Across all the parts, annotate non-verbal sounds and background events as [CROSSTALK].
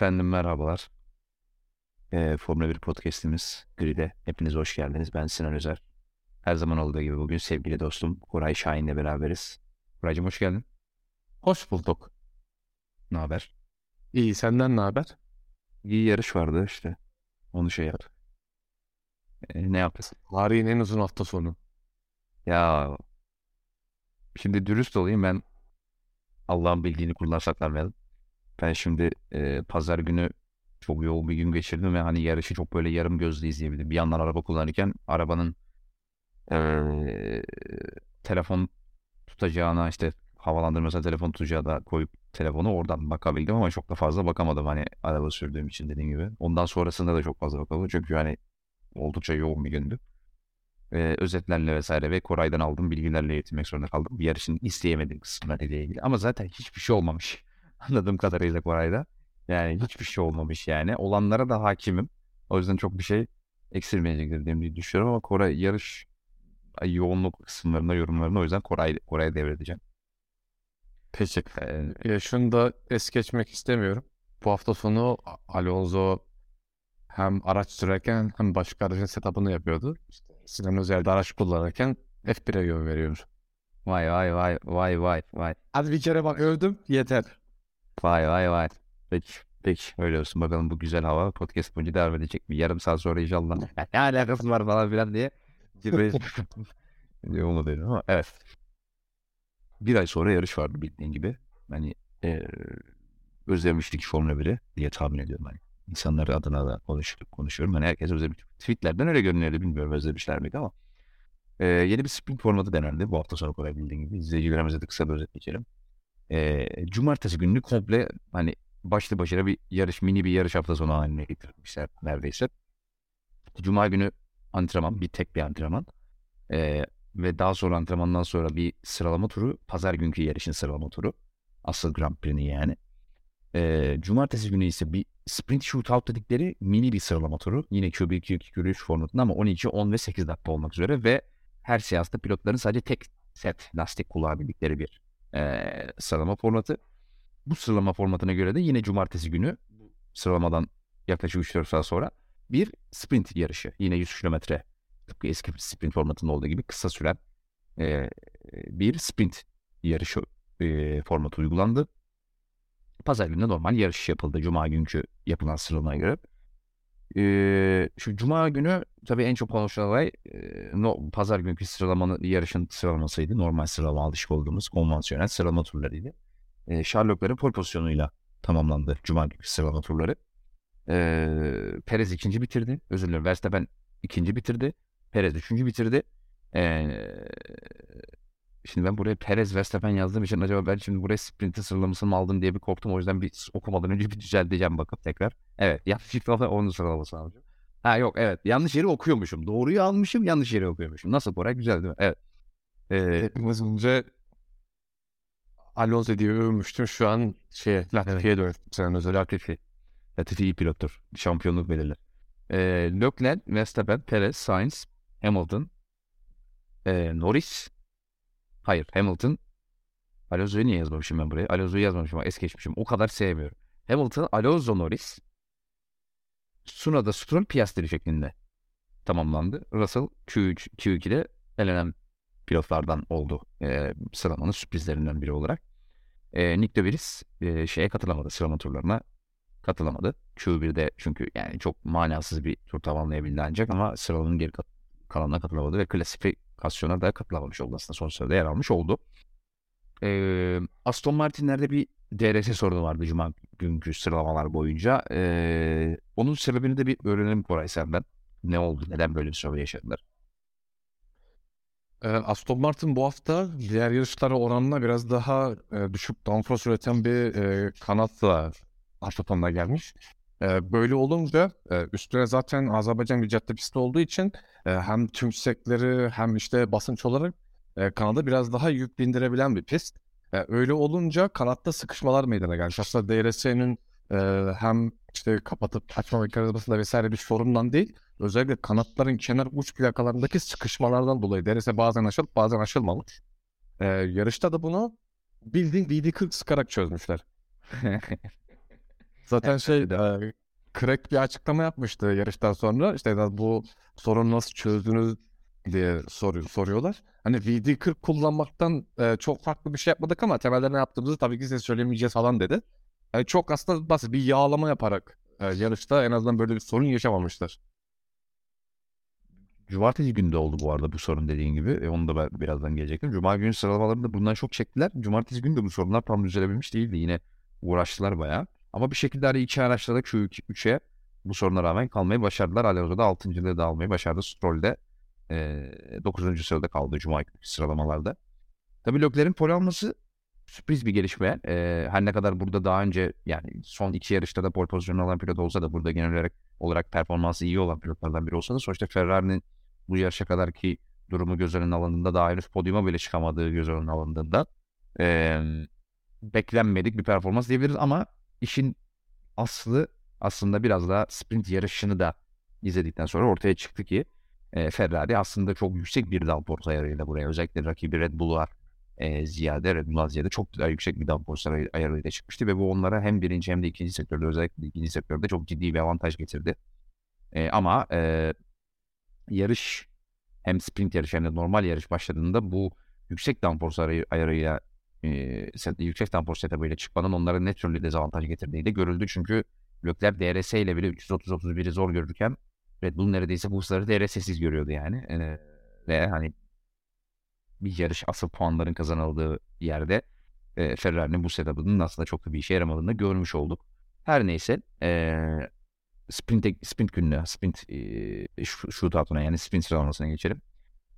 Efendim merhabalar. Ee, Formula 1 podcastimiz Grid'e. Hepiniz hoş geldiniz. Ben Sinan Özer. Her zaman olduğu gibi bugün sevgili dostum Koray Şahin'le beraberiz. Koraycığım hoş geldin. Hoş bulduk. Ne haber? İyi senden ne haber? İyi yarış vardı işte. Onu şey yap. Ee, ne yapacağız? Tarihin en uzun hafta sonu. Ya şimdi dürüst olayım ben Allah'ın bildiğini kullan saklanmayalım. Ben şimdi e, pazar günü çok yoğun bir gün geçirdim ve hani yarışı çok böyle yarım gözle izleyebildim. Bir yandan araba kullanırken arabanın e, telefon tutacağına işte havalandırmasına telefon tutacağı da koyup telefonu oradan bakabildim ama çok da fazla bakamadım hani araba sürdüğüm için dediğim gibi. Ondan sonrasında da çok fazla bakamadım çünkü hani oldukça yoğun bir gündü. Ee, özetlerle vesaire ve Koray'dan aldığım bilgilerle yetinmek zorunda kaldım. Bir yarışın isteyemediğim kısımlarıyla ilgili. Ama zaten hiçbir şey olmamış. Anladığım kadarıyla Koray'da. Yani hiçbir şey olmamış yani. Olanlara da hakimim. O yüzden çok bir şey eksilmeyecektir diye düşünüyorum ama Koray yarış yoğunluk kısımlarında yorumlarını o yüzden Koray Koray'a devredeceğim. Peki. Ee, e, şunu da es geçmek istemiyorum. Bu hafta sonu Alonso hem araç sürerken hem başka aracın setup'ını yapıyordu. İşte Sinan Özel'de araç kullanırken F1'e yön veriyor. Vay vay vay vay vay vay. Hadi bir kere bak övdüm yeter. Vay vay vay. Peki peki öyle olsun bakalım bu güzel hava podcast boyunca devam edecek mi? Yarım saat sonra inşallah [LAUGHS] ne alakası var falan filan diye. [LAUGHS] diye onu dedim ama evet. Bir ay sonra yarış vardı bildiğin gibi. Hani e, özlemiştik Formula 1'i diye tahmin ediyorum. Hani insanlar adına da konuştuk, konuşuyorum. Hani herkes özlemiş. Tweetlerden öyle görünüyordu bilmiyorum özlemişler miydi ama. E, yeni bir sprint formatı denendi bu hafta sonu kolay bildiğin gibi. İzleyicilerimize de kısa bir özet geçelim. E, cumartesi gününü komple hani başlı başına bir yarış, mini bir yarış hafta sonu haline getirmişler neredeyse. Cuma günü antrenman, bir tek bir antrenman. E, ve daha sonra antrenmandan sonra bir sıralama turu. Pazar günkü yarışın sıralama turu. Asıl Grand Prix'ni yani. E, cumartesi günü ise bir sprint shootout dedikleri mini bir sıralama turu. Yine Q1, Q2, Q3 formatında ama 12, 10 ve 8 dakika olmak üzere ve her seansta pilotların sadece tek set lastik kullanabildikleri bir e, sıralama formatı. Bu sıralama formatına göre de yine cumartesi günü sıralamadan yaklaşık 3-4 saat sonra bir sprint yarışı. Yine 100 kilometre tıpkı eski sprint formatında olduğu gibi kısa süren e, bir sprint yarışı e, formatı uygulandı. Pazar günü normal yarış yapıldı. Cuma günkü yapılan sıralamaya göre. Şu Cuma günü tabii en çok konuşulan olay e, no, pazar günkü sıralamanın yarışın sıralamasıydı. Normal sıralama alışık olduğumuz konvansiyonel sıralama turlarıydı. Ee, Sherlock'ların pol pozisyonuyla tamamlandı Cuma günkü sıralama turları. Ee, Perez ikinci bitirdi. Özür dilerim. Verstappen ikinci bitirdi. Perez üçüncü bitirdi. Ee, Şimdi ben buraya Perez Verstappen yazdığım için acaba ben şimdi buraya sprintin sıralamasını mı aldım diye bir korktum. O yüzden bir okumadan önce bir düzelteceğim bakıp tekrar. Evet yanlışlıkla onun sıralamasını alacağım. Ha yok evet yanlış yeri okuyormuşum. Doğruyu almışım yanlış yeri okuyormuşum. Nasıl Koray güzel değil mi? Evet. Ee, Hepimiz önce Alonso diye övmüştüm. Şu an şey Latifi'ye dönüştüm. Sen özel Latifi. Latifi iyi pilottur. Şampiyonluk belirler. Ee, Leclerc, Verstappen, Perez, Sainz, Hamilton, e, Norris, Hayır Hamilton. Alonso'yu niye yazmamışım ben buraya? Alonso'yu yazmamışım ama es geçmişim. O kadar sevmiyorum. Hamilton, Alonso Norris. Suna'da Stroll Piastri şeklinde tamamlandı. Russell Q3, Q2'de elenen pilotlardan oldu. E, sıralamanın sürprizlerinden biri olarak. E, Nick de Vries e, şeye katılamadı. Sıralama turlarına katılamadı. Q1'de çünkü yani çok manasız bir tur tamamlayabildi ancak ama sıralamanın geri kalanına katılamadı ve klasifikasyona da katılamamış oldu aslında son sırada yer almış oldu. Ee, Aston Martin'lerde bir DRS sorunu vardı Cuma günkü sıralamalar boyunca. Ee, onun sebebini de bir öğrenelim Koray senden. Ne oldu? Neden böyle bir sorun yaşadılar? Ee, Aston Martin bu hafta diğer yarışlara oranla biraz daha e, düşük downforce üreten bir e, kanatla hafta gelmiş. Böyle olunca üstüne zaten Azerbaycan bir cadde pisti olduğu için e, hem tümsekleri hem işte basınç olarak kanada biraz daha yük bindirebilen bir pist. Öyle olunca kanatta sıkışmalar meydana gelmiş. Aslında DRS'nin hem işte kapatıp açma mekanizmasında vesaire bir sorundan değil. Özellikle kanatların kenar uç plakalarındaki sıkışmalardan dolayı DRS bazen açılıp bazen açılmamış. Yarışta da bunu bildiğin VD40 sıkarak çözmüşler. [LAUGHS] Zaten şey e, Craig bir açıklama yapmıştı yarıştan sonra. İşte bu sorunu nasıl çözdünüz diye soru, soruyorlar. Hani VD40 kullanmaktan e, çok farklı bir şey yapmadık ama temelde ne yaptığımızı tabii ki size söylemeyeceğiz falan dedi. Yani çok aslında basit bir yağlama yaparak e, yarışta en azından böyle bir sorun yaşamamışlar. Cumartesi günü de oldu bu arada bu sorun dediğin gibi. E, onu da ben birazdan gelecektim. Cuma günü sıralamalarında bundan çok çektiler. Cumartesi günü de bu sorunlar tam düzelebilmiş değildi. Yine uğraştılar bayağı. Ama bir şekilde hani iki araçta da Q3'e bu soruna rağmen kalmayı başardılar. Alonso da 6. da almayı başardı. Stroll de e, 9. sırada kaldı Cuma sıralamalarda. Tabii Leclerc'in pole alması sürpriz bir gelişme. E, her ne kadar burada daha önce yani son iki yarışta da pole pozisyonu alan pilot olsa da burada genel olarak, olarak performansı iyi olan pilotlardan biri olsa da sonuçta Ferrari'nin bu yarışa kadar ki durumu göz önüne alındığında daha henüz podyuma bile çıkamadığı göz önüne alındığında e, beklenmedik bir performans diyebiliriz ama işin aslı aslında biraz da sprint yarışını da izledikten sonra ortaya çıktı ki e, Ferrari aslında çok yüksek bir downforce ayarıyla buraya özellikle rakibi Red Bull'a e, ziyade Red Bull'a ziyade çok daha yüksek bir downforce ayarıyla çıkmıştı ve bu onlara hem birinci hem de ikinci sektörde özellikle ikinci sektörde çok ciddi bir avantaj getirdi. E, ama e, yarış hem sprint yarış hem de normal yarış başladığında bu yüksek downforce ayarı, ayarıyla e, yüksek downforce setup'ıyla çıkmanın onlara ne türlü dezavantaj getirdiği de görüldü. Çünkü Leclerc DRS ile bile 330-31'i zor görürken Red Bull neredeyse bu hızları DRS'siz görüyordu yani. E, ve hani bir yarış asıl puanların kazanıldığı yerde e, Ferrari'nin bu setup'ının aslında çok da bir işe yaramadığını görmüş olduk. Her neyse e, sprint, sprint gününe, sprint e, shootout'una yani sprint sıralamasına geçelim.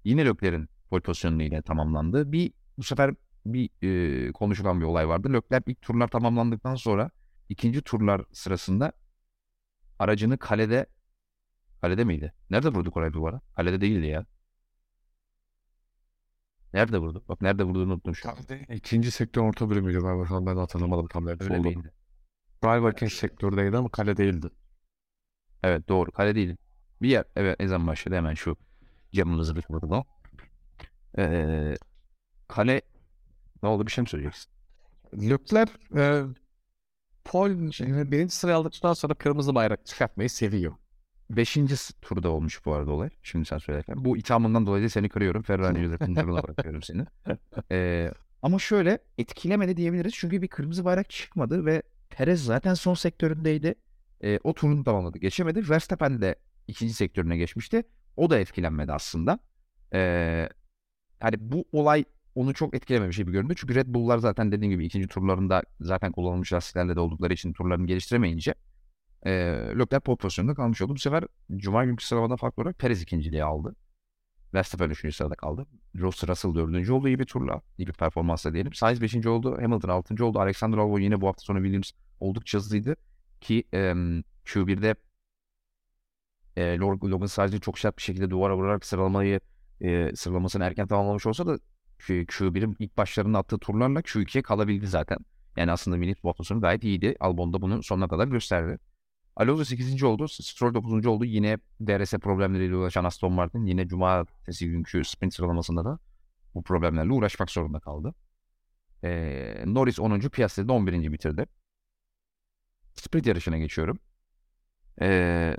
Yine Leclerc'in pole pozisyonu ile tamamlandı. Bir bu sefer bir e, konuşulan bir olay vardı. Leclerc ilk turlar tamamlandıktan sonra ikinci turlar sırasında aracını kalede kalede miydi? Nerede vurduk orayı duvara? Kalede değildi ya. Nerede vurdu? Bak nerede vurduğunu unuttum şu an. İkinci sektör orta bölümüydü galiba. Şu an ben de hatırlamadım tam nerede Öyle olduğunu. Driver'ken sektördeydi ama kale değildi. Evet doğru. Kale değil. Bir yer. Evet ezan başladı hemen şu camımızı bir vurdu. Ee, kale ne oldu bir şey mi söyleyeceksin? Leclerc e, şey, birinci sırayı aldıktan sonra kırmızı bayrak çıkartmayı seviyor. Beşinci turda olmuş bu arada olay. Şimdi sen söylerken. Bu ithamından dolayı da seni kırıyorum. Ferrari yönetim turuna bırakıyorum seni. Ee, [LAUGHS] ama şöyle etkilemedi diyebiliriz. Çünkü bir kırmızı bayrak çıkmadı ve Perez zaten son sektöründeydi. Ee, o turunu tamamladı. Geçemedi. Verstappen de ikinci sektörüne geçmişti. O da etkilenmedi aslında. Ee, hani bu olay onu çok etkilememiş gibi göründü. Çünkü Red Bull'lar zaten dediğim gibi ikinci turlarında zaten kullanılmış lastiklerle de oldukları için turlarını geliştiremeyince e, Leclerc pole pozisyonunda kalmış oldu. Bu sefer Cuma günkü sıralamada farklı olarak Perez ikinciliği aldı. Verstappen üçüncü sırada kaldı. Ross Russell dördüncü oldu iyi bir turla. iyi bir performansla diyelim. Sainz beşinci oldu. Hamilton altıncı oldu. Alexander Albon yine bu hafta sonu Williams oldukça hızlıydı. Ki e, Q1'de e, Logan sadece çok sert bir şekilde duvara vurarak sıralamayı e, sıralamasını erken tamamlamış olsa da Q1'in ilk başlarında attığı turlarla Q2'ye kalabildi zaten. Yani aslında hafta sonu gayet iyiydi. Albon da bunu sonuna kadar gösterdi. Alonso 8. oldu. Stroll 9. oldu. Yine DRS problemleriyle uğraşan Aston Martin yine cumartesi günkü sprint sıralamasında da bu problemlerle uğraşmak zorunda kaldı. Ee, Norris 10. Piastri de 11. bitirdi. Sprint yarışına geçiyorum. Ee,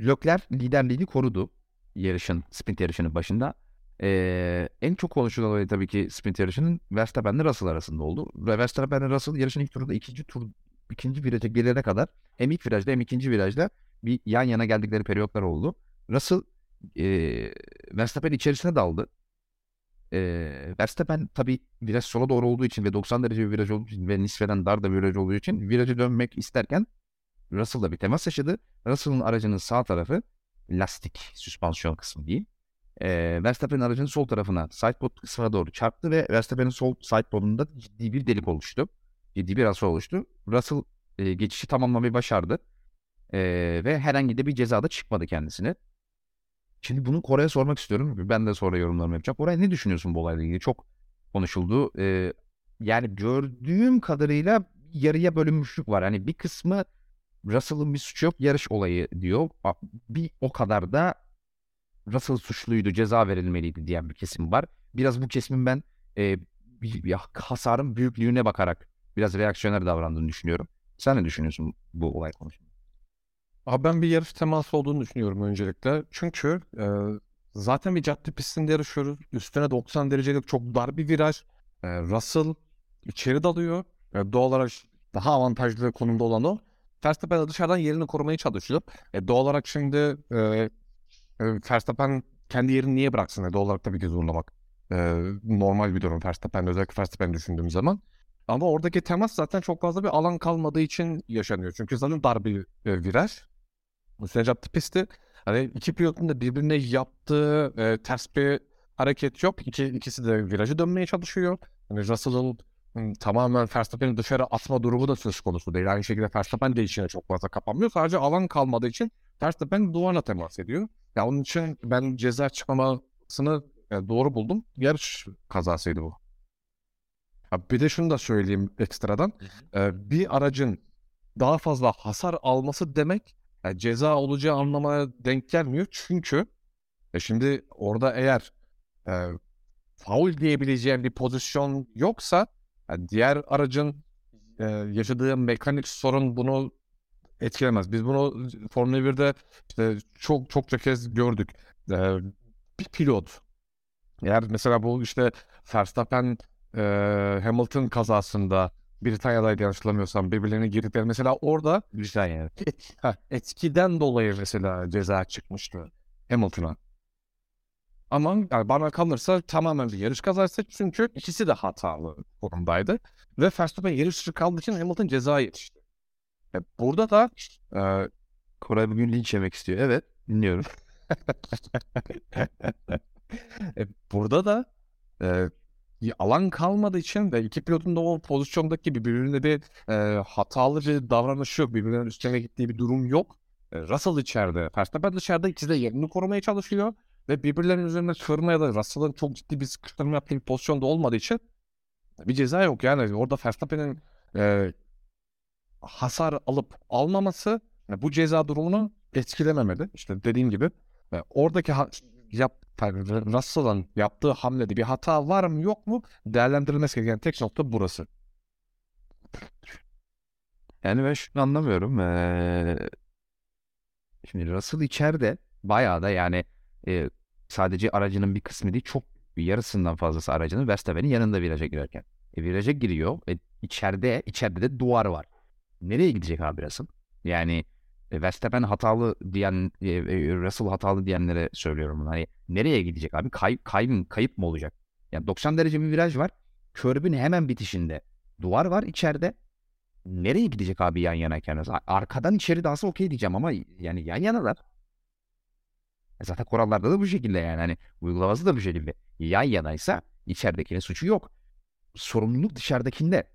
Leclerc liderliğini korudu yarışın, sprint yarışının başında. Ee, en çok konuşulan olay tabii ki sprint yarışının Verstappen ile Russell arasında oldu. Ve Verstappen ile Russell yarışın ilk turunda ikinci tur ikinci viraja gelene kadar hem ilk virajda hem ikinci virajda bir yan yana geldikleri periyotlar oldu. Russell e, Verstappen içerisine daldı. E, Verstappen tabii viraj sola doğru olduğu için ve 90 derece bir viraj olduğu için ve nispeten dar da bir viraj olduğu için virajı dönmek isterken Russell'la bir temas yaşadı. Russell'ın aracının sağ tarafı lastik süspansiyon kısmı değil. E, Verstappen'in aracının sol tarafına sidepod kısmına doğru çarptı ve Verstappen'in sol sidepodunda ciddi bir delik oluştu. Ciddi bir hasar oluştu. Russell e, geçişi tamamlamayı başardı. E, ve herhangi de bir cezada çıkmadı kendisine. Şimdi bunu Kore'ye sormak istiyorum. Ben de sonra yorumlarımı yapacağım. Koray ne düşünüyorsun bu olayla ilgili? Çok konuşuldu. E, yani gördüğüm kadarıyla yarıya bölünmüşlük var. Hani bir kısmı Russell'ın bir suçu yok yarış olayı diyor. Bir o kadar da Russell suçluydu ceza verilmeliydi diyen bir kesim var. Biraz bu kesimin ben e, bir hasarın büyüklüğüne bakarak biraz reaksiyoner davrandığını düşünüyorum. Sen ne düşünüyorsun bu olay konusunda? Abi ben bir yarış teması olduğunu düşünüyorum öncelikle. Çünkü e, zaten bir cadde pistinde yarışıyoruz. Üstüne 90 derecelik çok dar bir viraj. E, Russell içeri dalıyor. E, doğal olarak daha avantajlı konumda olan o. Verstappen dışarıdan yerini korumaya çalışıyor. E, doğal olarak şimdi e, e, Verstappen kendi yerini niye bıraksın? E, doğal olarak tabii ki zorlamak. E, normal bir durum Verstappen özellikle Verstappen düşündüğüm zaman. Ama oradaki temas zaten çok fazla bir alan kalmadığı için yaşanıyor. Çünkü zaten dar bir e, viraj. Yaptığı pisti. Hani iki pilotun da birbirine yaptığı e, ters bir hareket yok. İki, ikisi de virajı dönmeye çalışıyor. Hani Russell'ın tamamen Verstappen'i dışarı atma durumu da söz konusu değil. Aynı şekilde Verstappen de içine çok fazla kapanmıyor. Sadece alan kalmadığı için Verstappen duvarla temas ediyor. Ya yani onun için ben ceza çıkmamasını e, doğru buldum. Yarış kazasıydı bu. Ha, bir de şunu da söyleyeyim ekstradan. Ee, bir aracın daha fazla hasar alması demek yani ceza olacağı anlamaya denk gelmiyor. Çünkü e şimdi orada eğer e, faul diyebileceğim bir pozisyon yoksa yani diğer aracın e, yaşadığı mekanik sorun bunu etkilemez. Biz bunu Formula 1'de işte çok çokça kez gördük. E, bir pilot eğer mesela bu işte Verstappen e, Hamilton kazasında Britanya'daydı yanlış hatırlamıyorsam birbirlerine girdikleri mesela orada Britanya. ha, etkiden dolayı mesela ceza çıkmıştı Hamilton'a. Ama yani bana kalırsa tamamen bir yarış kazası çünkü ikisi de hatalı konumdaydı. Ve Verstappen yarış dışı kaldığı için Hamilton ceza yetişti. E, burada da e, Koray bugün linç yemek istiyor. Evet dinliyorum. [LAUGHS] e, burada da e, alan kalmadığı için ve iki pilotun da o pozisyondaki birbirine bir e, hatalı bir davranışı yok. Birbirlerinin üstüne gittiği bir durum yok. E, Russell içeride. Verstappen dışarıda ikisi de yerini korumaya çalışıyor. Ve birbirlerinin üzerine kırma ya da Russell'ın çok ciddi bir sıkıştırma yaptığı bir pozisyonda olmadığı için bir ceza yok. Yani orada Verstappen'in e, hasar alıp almaması yani bu ceza durumunu etkilememeli. İşte dediğim gibi e, oradaki ha- yap Russell'ın yaptığı hamlede bir hata var mı yok mu değerlendirilmesi gereken tek nokta burası. Yani ben şunu anlamıyorum. Ee, şimdi Russell içeride bayağı da yani e, sadece aracının bir kısmı değil çok yarısından fazlası aracının Verstappen'in yanında viraja girerken. E, viraja giriyor. E, içeride içeride de duvar var. Nereye gidecek abi Russell? Yani e, Verstappen hatalı diyen, e, e, Russell hatalı diyenlere söylüyorum bunu. Hani nereye gidecek abi? Kay, kayıp, kayıp mı olacak? Yani 90 derece bir viraj var. Körbün hemen bitişinde. Duvar var içeride. Nereye gidecek abi yan yanayken? Arkadan içeri dalsa okey diyeceğim ama yani yan yanalar. Zaten kurallarda da bu şekilde yani. Hani uygulaması da bu şekilde. Yan yanaysa içeridekinin suçu yok. Sorumluluk dışarıdakinde.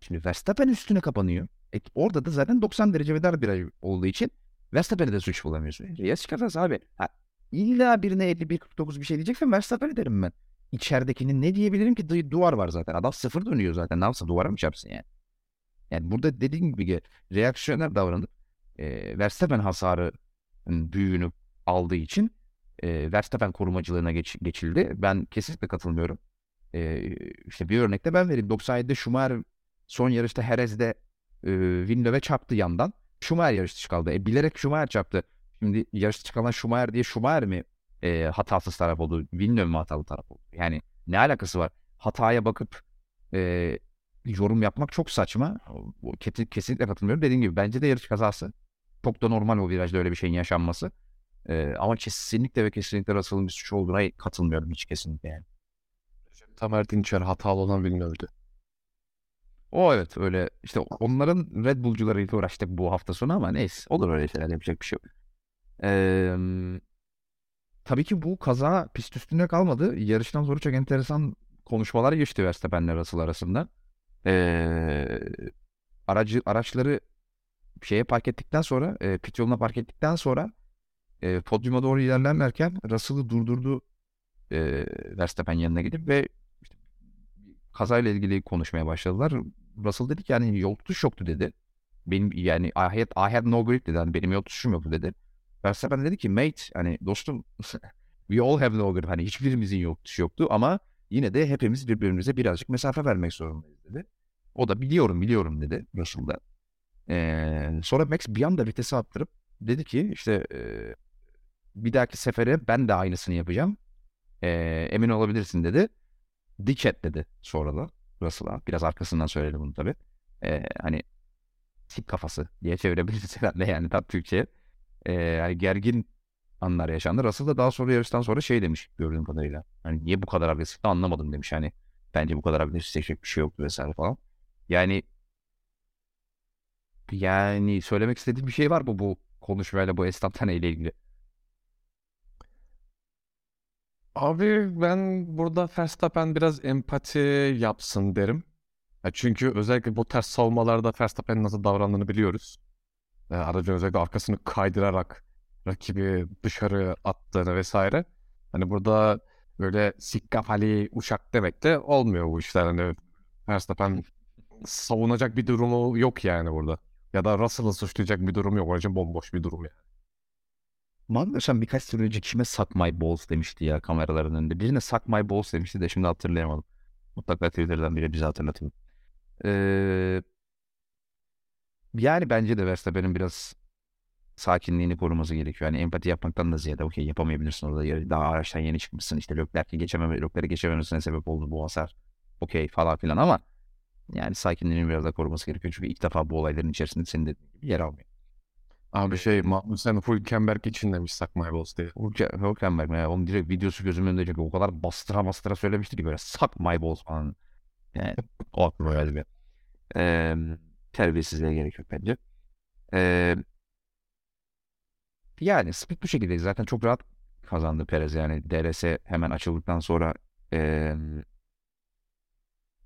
Şimdi Verstappen üstüne kapanıyor. E, orada da zaten 90 derece ve dar bir ay olduğu için Verstappen'e de suç bulamıyorsun. Riyaz çıkartırız abi. Ha, illa birine 51-49 bir şey diyeceksen Verstappen'e derim ben. İçeridekinin ne diyebilirim ki du- duvar var zaten. Adam sıfır dönüyor zaten. Ne yapsa duvara mı çarpsın yani? Yani burada dediğim gibi reaksiyoner davranıp e, Verstappen hasarı büyüğünü aldığı için e, Verstappen korumacılığına geç, geçildi. Ben kesinlikle katılmıyorum. E, işte bir örnekte ben vereyim. 97'de Schumacher son yarışta Herez'de e, Villeneuve çarptı yandan. Schumacher yarış dışı kaldı. E, bilerek Schumacher çarptı. Şimdi yarış dışı kalan Schumacher diye Schumacher mi e, hatasız taraf oldu? Villeneuve mi hatalı taraf oldu? Yani ne alakası var? Hataya bakıp e, yorum yapmak çok saçma. Kesinlikle katılmıyorum. Dediğim gibi bence de yarış kazası. Çok da normal o virajda öyle bir şeyin yaşanması. E, ama kesinlikle ve kesinlikle Russell'ın bir suç olduğuna katılmıyorum hiç kesinlikle yani. Tamer Dinçer hatalı olan Villeneuve'dü. O evet öyle işte onların Red Bull'cularıyla uğraştık bu hafta sonu ama neyse olur öyle şeyler yapacak bir şey yok. Ee, tabii ki bu kaza pist üstünde kalmadı. Yarıştan sonra çok enteresan konuşmalar geçti Verstappen'le Russell arasında. Ee, aracı araçları şeye park ettikten sonra e, pit yoluna park ettikten sonra e, podyuma doğru ilerlerlerken Russell'ı durdurdu e, Verstappen yanına gidip ve kazayla ilgili konuşmaya başladılar. Russell dedi ki yani yol tutuş yoktu dedi. Benim yani I had, I had no grip dedi. Yani benim yol tutuşum yoktu dedi. Verstappen dedi ki mate hani dostum [LAUGHS] we all have no grip. Hani hiçbirimizin yol tutuşu yoktu ama yine de hepimiz birbirimize birazcık mesafe vermek zorundayız dedi. O da biliyorum biliyorum dedi Russell'da. Ee, sonra Max bir anda vitesi attırıp dedi ki işte bir dahaki sefere ben de aynısını yapacağım. Ee, emin olabilirsin dedi. Diket dedi sonra da Russell'a. Biraz arkasından söyledi bunu tabii. Ee, hani tip kafası diye çevirebiliriz [LAUGHS] herhalde yani tam Türkçe'ye. Ee, yani gergin anlar yaşandı. Russell da daha sonra yarıştan sonra şey demiş gördüğüm kadarıyla. Hani niye bu kadar agresif anlamadım demiş. Hani bence bu kadar agresifleşecek bir şey yoktu vesaire falan. Yani yani söylemek istediğim bir şey var mı bu konuşmayla bu Estantane ile ilgili? Abi ben burada Verstappen biraz empati yapsın derim. Ya çünkü özellikle bu ters savunmalarda Verstappen'in nasıl davrandığını biliyoruz. E, aracın özellikle arkasını kaydırarak rakibi dışarı attığını vesaire. Hani burada böyle sikkafali uşak demek de olmuyor bu işler. Hani Verstappen savunacak bir durumu yok yani burada. Ya da Russell'ı suçlayacak bir durum yok. Aracın bomboş bir durum yani. Mandaşan birkaç sene önce kime suck my balls demişti ya kameraların önünde. Birine suck my balls demişti de şimdi hatırlayamadım. Mutlaka Twitter'dan biri bize hatırlatayım. Ee, yani bence de Verstappen'in biraz sakinliğini koruması gerekiyor. Yani empati yapmaktan da ziyade okey yapamayabilirsin orada. Daha araçtan yeni çıkmışsın. İşte Leclerc'i geçememe, Leclerc'i geçememesine sebep oldu bu hasar. Okey falan filan ama yani sakinliğini biraz da koruması gerekiyor. Çünkü ilk defa bu olayların içerisinde senin gibi yer almıyor. Abi şey sen Hülkenberg için demiş Suck My Balls diye. Hülkenberg mi? Onun direkt videosu gözümün önünde çünkü o kadar bastıra bastıra söylemişti ki böyle Suck My Balls falan. Yani o aklıma geldi bir. Ee, terbiyesizliğe gerek yok bence. Ee, yani split bu şekilde zaten çok rahat kazandı Perez yani DRS hemen açıldıktan sonra ee,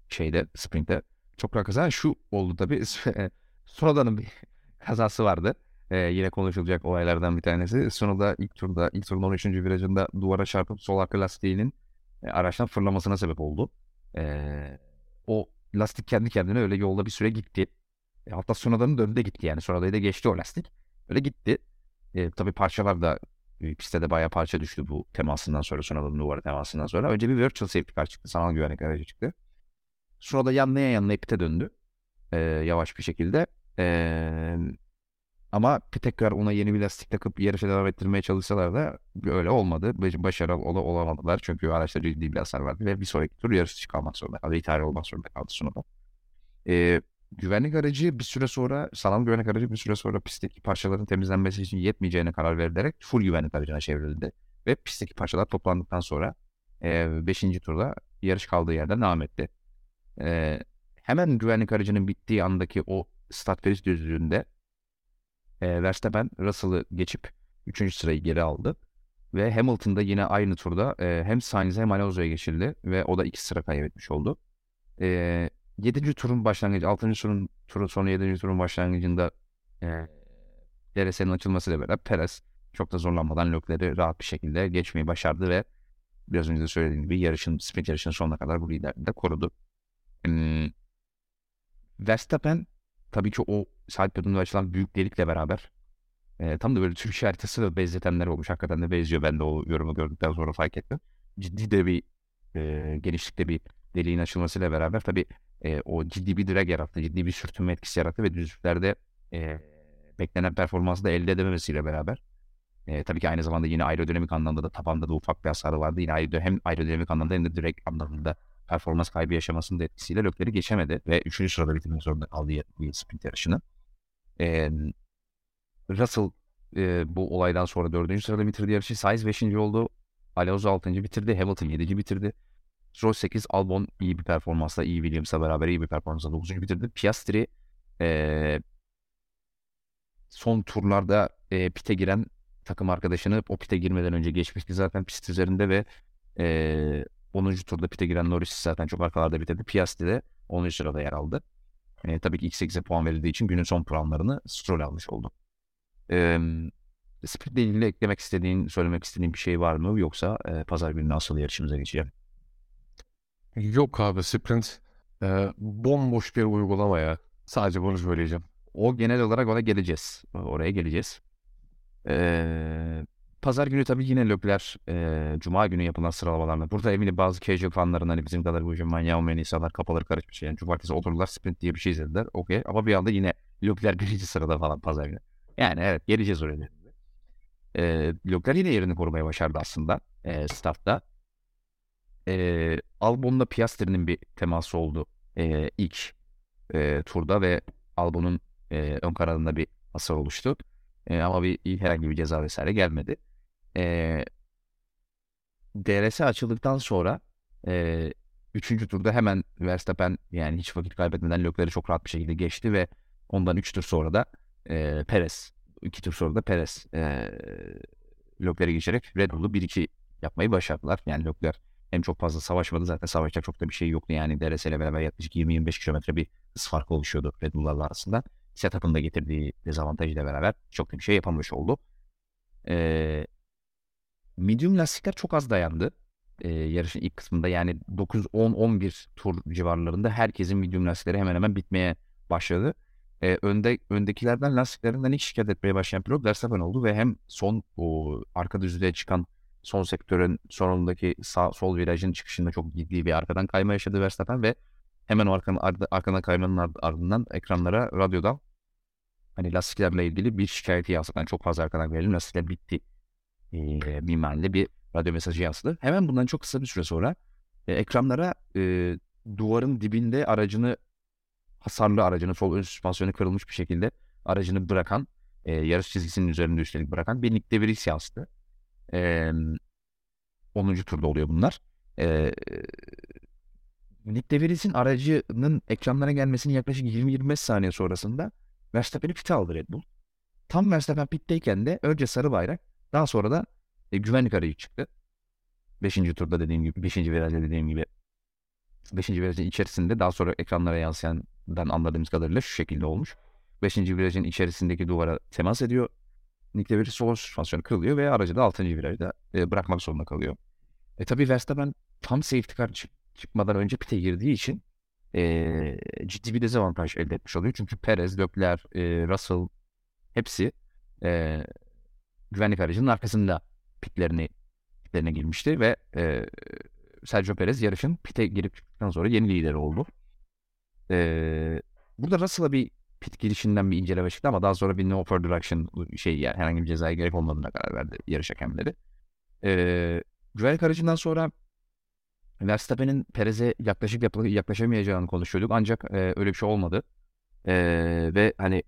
şeyde sprint'te çok rahat kazandı. Şu oldu tabii [LAUGHS] sonradan bir kazası vardı. Ee, yine konuşulacak olaylardan bir tanesi. Sonunda ilk turda, ilk turun 13. virajında duvara çarpıp sol arka lastiğinin e, araçtan fırlamasına sebep oldu. Ee, o lastik kendi kendine öyle yolda bir süre gitti. E, hatta sonradan döndü de gitti yani. Sonradan da geçti o lastik. Öyle gitti. E, tabii parçalar da e, pistte de bayağı parça düştü bu temasından sonra. Sonradan duvara temasından sonra. Önce bir virtual safety car çıktı. Sanal güvenlik aracı çıktı. Sonra da yanlaya yanlaya pite döndü. E, yavaş bir şekilde. E, ama tekrar ona yeni bir lastik takıp yarışa devam ettirmeye çalışsalar da öyle olmadı. Başarılı ol olamadılar. Çünkü araçta ciddi bir hasar vardı ve bir sonraki tur yarış dışı kalmak zorunda kaldı. İthal olmak zorunda kaldı sonunda. Ee, güvenlik aracı bir süre sonra, sanal güvenlik aracı bir süre sonra pistteki parçaların temizlenmesi için yetmeyeceğine karar verilerek full güvenlik aracına çevrildi. Ve pistteki parçalar toplandıktan sonra 5. E, turda yarış kaldığı yerden devam etti. E, hemen güvenlik aracının bittiği andaki o start düzlüğünde e, Verstappen Russell'ı geçip 3. sırayı geri aldı. Ve Hamilton da yine aynı turda e, hem Sainz hem Alonso'ya geçildi ve o da 2 sıra kaybetmiş oldu. E, 7. turun başlangıcı, 6. turun, turun sonu 7. turun başlangıcında e, DRS'nin açılmasıyla beraber Perez çok da zorlanmadan Leclerc'i rahat bir şekilde geçmeyi başardı ve biraz önce de söylediğim gibi yarışın, sprint yarışının sonuna kadar bu liderliği de korudu. Hmm. Verstappen tabii ki o side pilotunda açılan büyük delikle beraber e, tam da böyle Türkiye haritası da benzetenler olmuş. Hakikaten de benziyor. Ben de o yorumu gördükten sonra fark ettim. Ciddi de bir e, genişlikte bir deliğin açılmasıyla beraber tabii e, o ciddi bir drag yarattı. Ciddi bir sürtünme etkisi yarattı ve düzlüklerde e, beklenen performansı da elde edememesiyle beraber e, tabii ki aynı zamanda yine aerodinamik anlamda da tabanda da ufak bir hasarı vardı. Yine aerodinamik, hem aerodinamik anlamda hem de direkt anlamında performans kaybı yaşamasının da etkisiyle Lökler'i geçemedi ve 3. sırada bitirmek zorunda kaldı sprint yarışını. E, Russell e, bu olaydan sonra 4. sırada bitirdi yarışı. Sainz 5. oldu. Alonso 6. bitirdi. Hamilton 7. bitirdi. Stroll 8. Albon iyi bir performansla, iyi Williams'la beraber iyi bir performansla 9. bitirdi. Piastri e, son turlarda e, pite giren takım arkadaşını o pite girmeden önce geçmişti zaten pist üzerinde ve e, 10. turda pite giren Norris zaten çok arkalarda bitirdi. Piastri de 10. sırada yer aldı. E, tabii ki X8'e puan verildiği için günün son puanlarını Stroll almış oldu. E, Sprint ile ilgili eklemek istediğin, söylemek istediğin bir şey var mı? Yoksa e, pazar günü nasıl yarışımıza geçeceğim? Yok abi sprint e, bomboş bir uygulama ya. Sadece bunu söyleyeceğim. O genel olarak ona geleceğiz. Oraya geleceğiz. Ee, pazar günü tabii yine Lökler e, Cuma günü yapılan sıralamalarla. Burada eminim bazı casual fanların hani bizim kadar bu manyağı olmayan insanlar kafaları karışmış. Yani cumartesi otururlar sprint diye bir şey izlediler. Okey. Ama bir anda yine Lökler [LAUGHS] birinci sırada falan pazar günü. Yani evet geleceğiz oraya. E, Lökler yine yerini korumaya başardı aslında e, startta. E, Albon'la Piastri'nin bir teması oldu e, ilk e, turda ve Albon'un e, ön kanadında bir hasar oluştu. E, ama bir herhangi bir ceza vesaire gelmedi. E, DRS açıldıktan sonra e, üçüncü turda hemen Verstappen yani hiç vakit kaybetmeden Leclerc'i çok rahat bir şekilde geçti ve ondan üç tur sonra da e, Perez, iki tur sonra da Perez e, Leclerc'i geçerek Red Bull'u 1-2 yapmayı başardılar. Yani Leclerc hem çok fazla savaşmadı zaten savaşacak çok da bir şey yoktu yani DRS ile beraber yaklaşık 20-25 kilometre bir hız farkı oluşuyordu Red Bull'larla arasında setup'ın da getirdiği dezavantajıyla beraber çok da bir şey yapamamış oldu. Ee, medium lastikler çok az dayandı. Ee, yarışın ilk kısmında yani 9-10-11 tur civarlarında herkesin medium lastikleri hemen hemen bitmeye başladı. Ee, önde öndekilerden lastiklerinden ilk şikayet etmeye başlayan pilot Verstappen oldu ve hem son o arka düzlüğe çıkan son sektörün sonundaki sağ sol virajın çıkışında çok ciddi bir arkadan kayma yaşadı Verstappen ve Hemen o arkadan, arkadan kaymanın ardından ekranlara radyodan hani lastiklerle ilgili bir şikayeti yansıdı. Yani çok fazla arkadan verelim lastikler bitti e, mimarinde bir radyo mesajı yansıdı. Hemen bundan çok kısa bir süre sonra e, ekranlara e, duvarın dibinde aracını hasarlı aracını sol ön süspansiyonu kırılmış bir şekilde aracını bırakan e, yarış çizgisinin üzerinde üstelik bırakan bir Nick De Vries yansıdı. E, 10. turda oluyor bunlar. E, Nick De Vries'in aracının ekranlara gelmesinin yaklaşık 20-25 saniye sonrasında Verstappen'i pite aldı Red Bull. Tam Verstappen pitteyken de önce sarı bayrak daha sonra da e, güvenlik aracı çıktı. Beşinci turda dediğim gibi, beşinci virajda dediğim gibi beşinci virajın içerisinde daha sonra ekranlara yansıyandan anladığımız kadarıyla şu şekilde olmuş. Beşinci virajın içerisindeki duvara temas ediyor. Nick De Vries sol süspansiyonu kırılıyor ve aracı da altıncı virajda e, bırakmak zorunda kalıyor. E tabi Verstappen tam safety car çıktı çıkmadan önce pite girdiği için e, ciddi bir dezavantaj elde etmiş oluyor. Çünkü Perez, Leclerc, e, Russell hepsi e, güvenlik aracının arkasında pitlerini pitlerine girmişti ve e, Sergio Perez yarışın pite girip çıktıktan sonra yeni lider oldu. E, burada Russell'a bir pit girişinden bir inceleme çıktı ama daha sonra bir no further action şey yani herhangi bir cezaya gerek olmadığına karar verdi yarış hakemleri. E, güvenlik aracından sonra Verstappen'in Perez'e yaklaşık yaklaşamayacağını konuşuyorduk. Ancak e, öyle bir şey olmadı. E, ve hani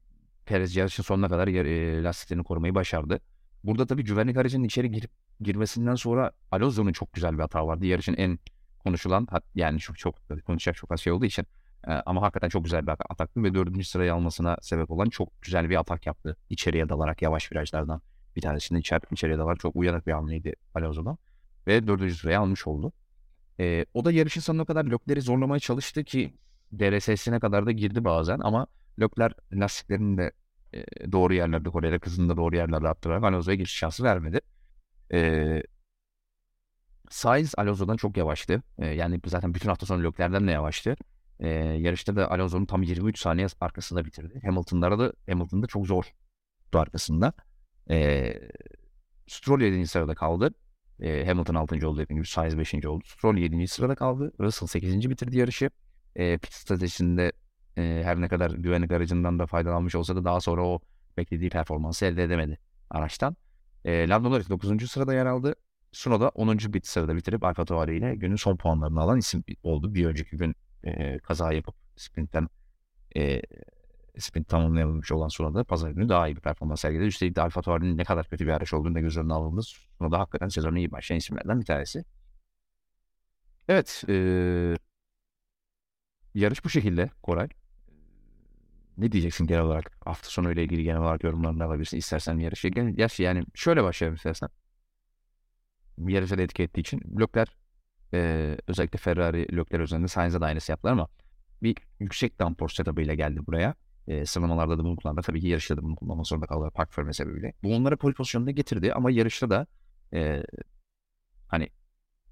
Perez yarışın sonuna kadar e, lastiklerini korumayı başardı. Burada tabii güvenlik aracının içeri girip girmesinden sonra Alonso'nun çok güzel bir hata vardı. Yarışın en konuşulan yani çok çok konuşacak çok az şey olduğu için e, ama hakikaten çok güzel bir ataktı ve dördüncü sırayı almasına sebep olan çok güzel bir atak yaptı. İçeriye dalarak yavaş virajlardan bir tanesinde içer, içeriye dalarak çok uyanık bir hamleydi Alonso'dan ve dördüncü sırayı almış oldu. E, o da yarışın sonuna kadar Lökler'i zorlamaya çalıştı ki DRS'sine kadar da girdi bazen ama Lökler lastiklerini de doğru yerlerde koruyarak hızını da doğru yerlerde arttırarak Alonso'ya geçiş şansı vermedi. E, Sainz Alonso'dan çok yavaştı. E, yani zaten bütün hafta sonu Lökler'den de yavaştı. E, yarışta da Alonso'nun tam 23 saniye arkasında bitirdi. Hamilton'lara da Hamilton'da çok zor arkasında. E, Stroll 7. sırada kaldı. E, Hamilton 6. oldu dediğim gibi Sainz 5. oldu. Stroll 7. sırada kaldı. Russell 8. bitirdi yarışı. E, pit stratejisinde e, her ne kadar güvenlik aracından da faydalanmış olsa da daha sonra o beklediği performansı elde edemedi araçtan. E, Lando Norris 9. sırada yer aldı. Suno da 10. bit sırada bitirip Alfa Tauri ile günün son puanlarını alan isim oldu. Bir önceki gün e, kaza yapıp sprintten e, sprint tamamlayamamış olan Suna'da pazar günü daha iyi bir performans sergiledi. Üstelik de Alfa Tauri'nin ne kadar kötü bir araç olduğunu da göz önüne alındı. Suna'da hakikaten sezonu iyi başlayan isimlerden bir tanesi. Evet. E, yarış bu şekilde Koray. Ne diyeceksin genel olarak? Hafta sonu ile ilgili genel olarak yorumlarını alabilirsin. İstersen yarışı. Yaş yani şöyle başlayalım istersen. Yarışa da etki ettiği için. Lökler e, özellikle Ferrari Lökler üzerinde Sainz'a da aynısı yaptılar ama bir yüksek dampor setup'ı ile geldi buraya. E, sıralamalarda da bunu kullandı. Tabii ki yarışta da bunu kullanmak zorunda kaldılar park verme sebebiyle. Bu onlara pole pozisyonuna getirdi ama yarışta da e, hani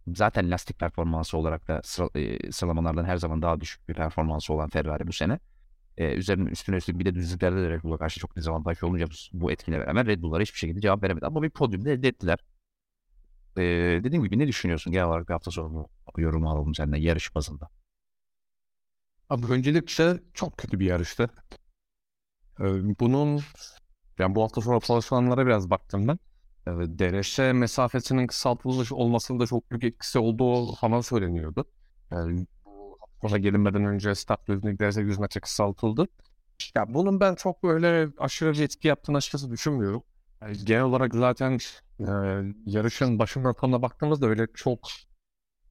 zaten lastik performansı olarak da sıra, e, sıralamalardan her zaman daha düşük bir performansı olan Ferrari bu sene. E, üzerine üstüne üstlük bir de düzlüklerde de Red Bull'a karşı çok dezavantajlı olunca bu, bu etkiyle beraber Red Bull'lara hiçbir şekilde cevap veremedi. Ama bir podyumda elde ettiler. E, dediğim gibi ne düşünüyorsun genel olarak bir hafta sonu yorumu alalım senden yarış bazında. Abi öncelikle çok kötü bir yarıştı. Ee, bunun yani bu hafta sonra çalışanlara biraz baktım ben. Evet, DRS mesafesinin kısaltılmış olmasının da çok büyük etkisi olduğu falan söyleniyordu. Hafta gelinmeden önce start düzlüğü DRS 100 metre kısaltıldı. Ya bunun ben çok böyle aşırı bir etki yaptığını açıkçası düşünmüyorum. Yani genel olarak zaten e, yarışın başından sonuna baktığımızda öyle çok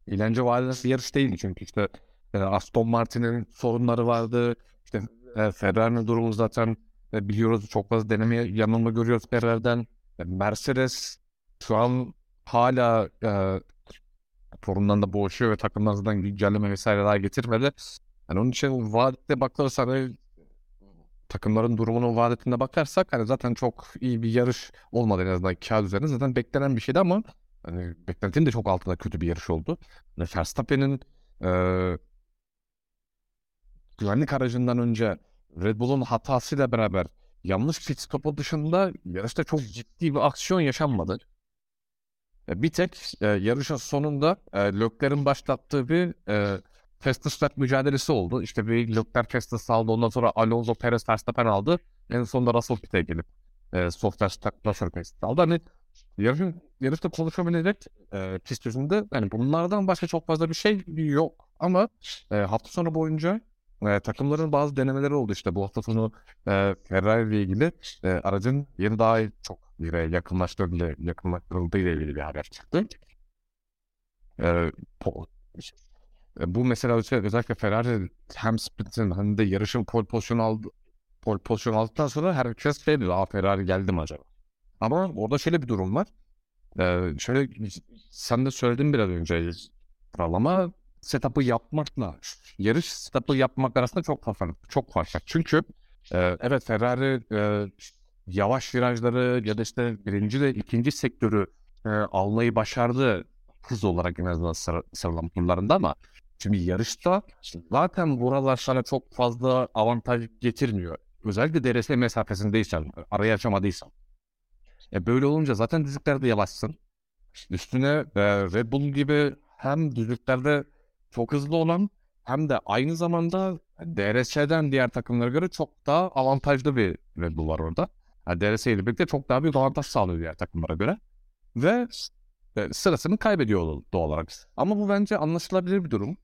eğlence vadeli bir yarış değil çünkü işte e, Aston Martin'in sorunları vardı. İşte e, Ferrari'nin durumu zaten e, biliyoruz çok fazla deneme yanılma görüyoruz Ferrari'den. E, Mercedes şu an hala e, sorundan da boğuşuyor ve takımdan zaten güncelleme vesaire daha getirmedi. Yani onun için vadette bakılırsa hani takımların durumunun vadetine bakarsak hani zaten çok iyi bir yarış olmadı en azından kağıt üzerinde. Zaten beklenen bir şeydi ama hani beklentinin de çok altında kötü bir yarış oldu. Yani Verstappen'in e, güvenlik aracından önce Red Bull'un hatasıyla beraber yanlış pit stopu dışında yarışta çok ciddi bir aksiyon yaşanmadı. E, bir tek e, yarışın sonunda e, Leclerc'in başlattığı bir e, fastest lap mücadelesi oldu. İşte bir Leclerc fastest aldı. Ondan sonra Alonso Perez Verstappen aldı. En sonunda Russell pit'e gelip e, soft Russell fastest aldı. Hani yarışın, yarışta konuşabilecek e, pist yüzünde yani bunlardan başka çok fazla bir şey yok. Ama e, hafta sonu boyunca e, takımların bazı denemeleri oldu işte bu hafta sonu e, Ferrari ile ilgili e, aracın yeni daha çok yere yakınlaştırıldığı, yakınlaştırıldığı ile ilgili bir haber çıktı. E, po, e, bu mesela özellikle Ferrari hem sprintin hem de yarışın pole pozisyon aldı pole pozisyon aldıktan sonra herkes şey diyor, Aa, Ferrari geldi mi acaba? Ama orada şöyle bir durum var. Ee, şöyle sen de söyledin biraz önce sıralama setup'ı yapmakla yarış setup'ı yapmak arasında çok farklı. Çok farklı. Çünkü e, evet Ferrari e, yavaş virajları ya da işte birinci ve ikinci sektörü e, almayı başardı hız olarak en azından sıra, sıralama turlarında ama şimdi yarışta zaten buralar sana çok fazla avantaj getirmiyor. Özellikle DRS mesafesindeysen, arayı açamadıysan. E böyle olunca zaten düzlüklerde yavaşsın. Üstüne e, Red Bull gibi hem düzlüklerde çok hızlı olan hem de aynı zamanda DRS'den diğer takımlara göre çok daha avantajlı bir Red Bull var orada. Yani DRS ile birlikte çok daha bir avantaj sağlıyor diğer takımlara göre. Ve e, sırasını kaybediyor doğal olarak. Ama bu bence anlaşılabilir bir durum.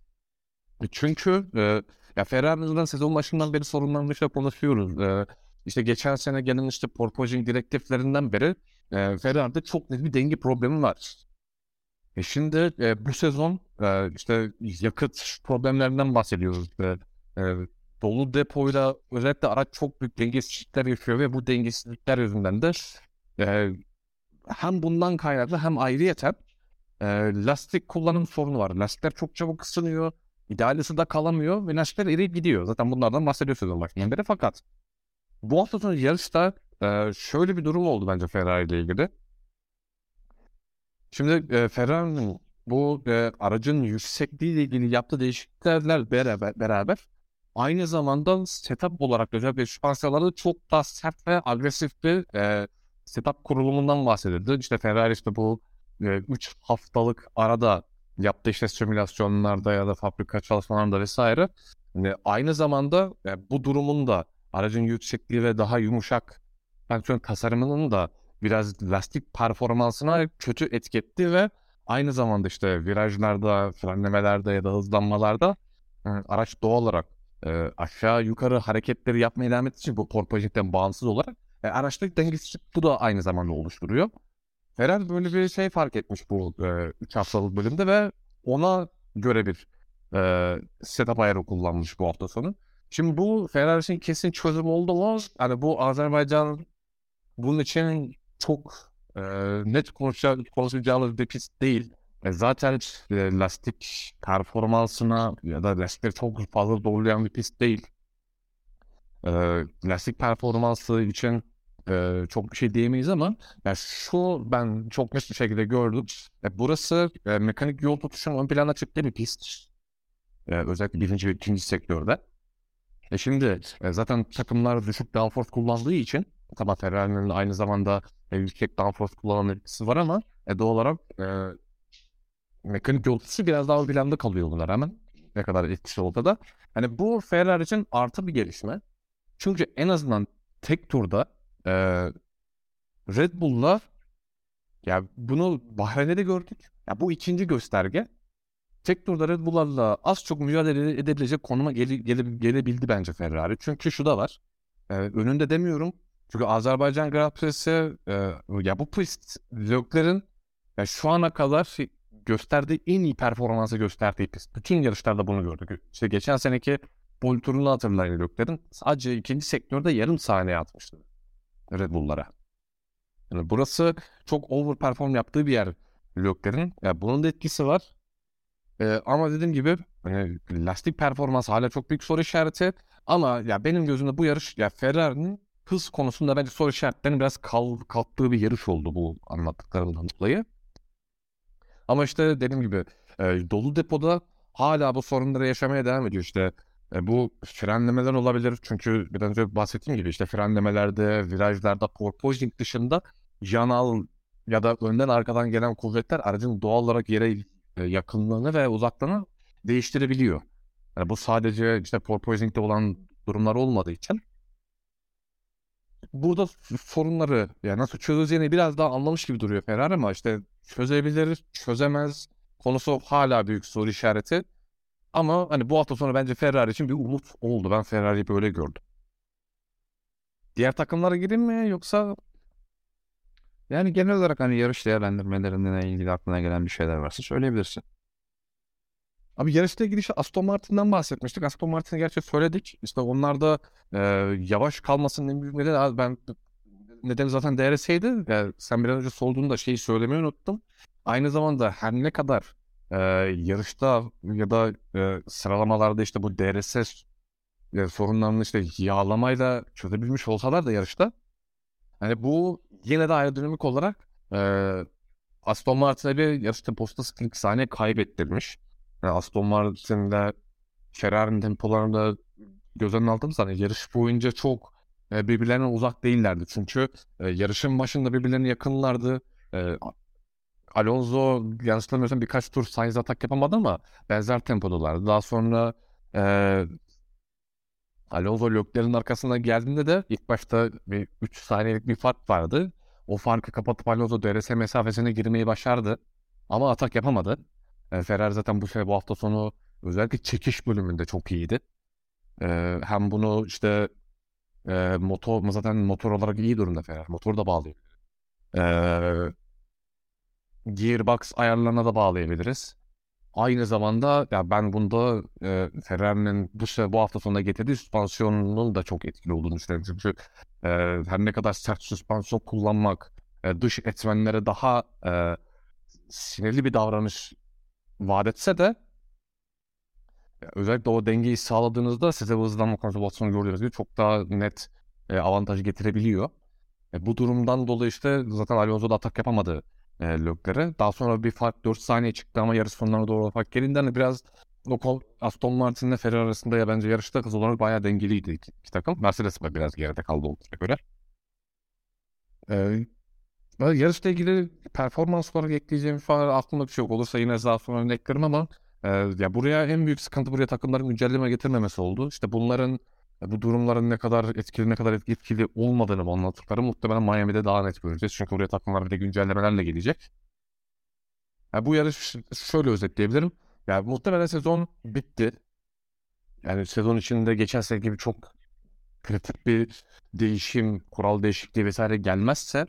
E, çünkü e, ya Ferrari'den sezon başından beri sorunlarını işte konuşuyoruz. E, işte geçen sene gelen işte porpoising direktiflerinden beri e, Ferrari'de çok net bir denge problemi var. E şimdi e, bu sezon e, işte yakıt problemlerinden bahsediyoruz. E, e, dolu depoyla özellikle araç çok büyük dengesizlikler yaşıyor ve bu dengesizlikler yüzünden de e, hem bundan kaynaklı hem ayrıyeten e, lastik kullanım sorunu var. Lastikler çok çabuk ısınıyor. İdeal ısıda kalamıyor ve lastikler eriyip gidiyor. Zaten bunlardan bahsediyoruz sezon başından beri. Fakat bu hafta sonu yarışta e, şöyle bir durum oldu bence Ferrari ile ilgili. Şimdi e, Ferrari'nin bu e, aracın yüksekliği ile ilgili yaptığı değişikliklerle beraber, beraber aynı zamanda setup olarak özellikle süspansiyonlarda çok daha sert ve agresif bir e, setup kurulumundan bahsedildi. İşte Ferrari işte bu 3 e, haftalık arada yaptığı işte simülasyonlarda ya da fabrika çalışmalarında vesaire. Yani aynı zamanda e, bu durumun da aracın yüksekliği ve daha yumuşak fonksiyon tasarımının da biraz lastik performansına kötü etketti ve aynı zamanda işte virajlarda, frenlemelerde ya da hızlanmalarda e, araç doğal olarak e, aşağı yukarı hareketleri yapmaya devam ettiği için bu porpoising'den bağımsız olarak e, araçta dengesizlik bu da aynı zamanda oluşturuyor. Ferrari böyle bir şey fark etmiş bu 3 e, haftalık bölümde ve ona göre bir e, setup ayarı kullanmış bu hafta sonu. Şimdi bu Ferrari için kesin çözüm oldu mu? Hani bu Azerbaycan bunun için çok e, net konuşacağımız bir pist değil. E, zaten e, lastik performansına ya da lastikleri çok fazla doğrulayan bir pist değil. E, lastik performansı için e, çok bir şey diyemeyiz ama yani şu ben çok net bir şekilde gördüm. E, burası e, mekanik yol tutuşun ön plana çıktığı bir pist. E, özellikle birinci ve ikinci sektörde. E şimdi e, zaten takımlar düşük downforce kullandığı için tamam Ferrari'nin aynı zamanda e, yüksek downforce kullanan etkisi var ama e, doğal olarak e, mekanik yolcusu biraz daha ön planda kalıyor bunlar hemen. Ne kadar etkisi olsa da. Hani bu Ferrari için artı bir gelişme. Çünkü en azından tek turda e, Red Bull'la ya bunu Bahreyn'de de gördük. Ya bu ikinci gösterge. Tek turda Red Bull'larla az çok mücadele edebilecek konuma gele, gele, gelebildi bence Ferrari. Çünkü şu da var. E, önünde demiyorum. Çünkü Azerbaycan Grand Prix'si e, ya bu pist Leclerc'in ya şu ana kadar gösterdiği en iyi performansı gösterdiği pist. Bütün yarışlarda bunu gördük. İşte geçen seneki pol turunu hatırlayın Leclerc'in. Sadece ikinci sektörde yarım saniye atmıştı Red Bull'lara. Yani burası çok overperform yaptığı bir yer Leclerc'in. Yani bunun da etkisi var. Ee, ama dediğim gibi hani lastik performans hala çok büyük soru işareti. Ama ya benim gözümde bu yarış ya Ferrari'nin hız konusunda bence soru işaretlerinin biraz kal, kalktığı bir yarış oldu bu anlattıklarımdan dolayı. Ama işte dediğim gibi e, dolu depoda hala bu sorunları yaşamaya devam ediyor. İşte e, bu frenlemeler olabilir. Çünkü biraz önce bahsettiğim gibi işte frenlemelerde, virajlarda porpoising dışında yanal ya da önden arkadan gelen kuvvetler aracın doğal olarak yere e, yakınlığını ve uzaklığını değiştirebiliyor. Yani bu sadece işte porpoising'de olan durumlar olmadığı için burada sorunları yani nasıl çözeceğini biraz daha anlamış gibi duruyor Ferrari ama işte çözebilir, çözemez konusu hala büyük soru işareti. Ama hani bu hafta sonu bence Ferrari için bir umut oldu. Ben Ferrari'yi böyle gördüm. Diğer takımlara gireyim mi yoksa Yani genel olarak hani yarış değerlendirmelerinden ilgili aklına gelen bir şeyler varsa söyleyebilirsin. Abi yarışla ilgili Aston Martin'den bahsetmiştik. Aston Martin'i gerçi söyledik. İşte onlar da e, yavaş kalmasının en büyük nedeni ben neden zaten DRS'ydi. Yani sen biraz önce sorduğunda şeyi söylemeyi unuttum. Aynı zamanda her ne kadar e, yarışta ya da e, sıralamalarda işte bu DRS e, sorunlarını işte yağlamayla çözebilmiş olsalar da yarışta hani bu yine de aerodinamik olarak e, Aston Martin'e bir yarış temposunda 42 saniye kaybettirmiş. Yani Aston Martin'de Ferrari'nin tempolarında göz önüne aldığımız hani yarış boyunca çok e, birbirlerine uzak değillerdi. Çünkü e, yarışın başında birbirlerine yakınlardı. E, Alonso yanlış hatırlamıyorsam birkaç tur Sainz atak yapamadı ama benzer tempodalardı. Daha sonra e, Alonso Leclerc'in arkasına geldiğinde de ilk başta bir 3 saniyelik bir fark vardı. O farkı kapatıp Alonso DRS mesafesine girmeyi başardı. Ama atak yapamadı. E, Ferrari zaten bu sene bu hafta sonu özellikle çekiş bölümünde çok iyiydi. E, hem bunu işte e, motor zaten motor olarak iyi durumda Ferrari. Motoru da bağlıyor. E, gearbox ayarlarına da bağlayabiliriz. Aynı zamanda ya ben bunda e, Ferrari'nin bu bu hafta sonunda getirdiği süspansiyonunun da çok etkili olduğunu düşünüyorum. Çünkü e, her ne kadar sert süspansiyon kullanmak e, dış etmenlere daha e, sinirli bir davranış vaat etse de özellikle o dengeyi sağladığınızda size hızlanma konservasyonu gördüğünüz gibi çok daha net e, avantaj getirebiliyor. E, bu durumdan dolayı işte zaten Alonso da atak yapamadı e, Leclerc'e. Daha sonra bir fark 4 saniye çıktı ama yarış sonlarına doğru fark gelince hani biraz o Aston Martin ile Ferrari arasında ya bence yarışta hız olarak bayağı dengeliydi iki, iki takım. Mercedes de biraz geride kaldı olduğuna göre. Ee, yarışla ilgili performans olarak ekleyeceğim falan aklımda bir şey yok. Olursa yine daha sonra örneklerim ama e, ya buraya en büyük sıkıntı buraya takımların güncelleme getirmemesi oldu. İşte bunların bu durumların ne kadar etkili ne kadar etkili olmadığını anlattıkları muhtemelen Miami'de daha net göreceğiz. Çünkü oraya takımlar bir de güncellemelerle gelecek. Yani bu yarış şöyle özetleyebilirim. Yani muhtemelen sezon bitti. Yani sezon içinde geçen sene gibi çok kritik bir değişim, kural değişikliği vesaire gelmezse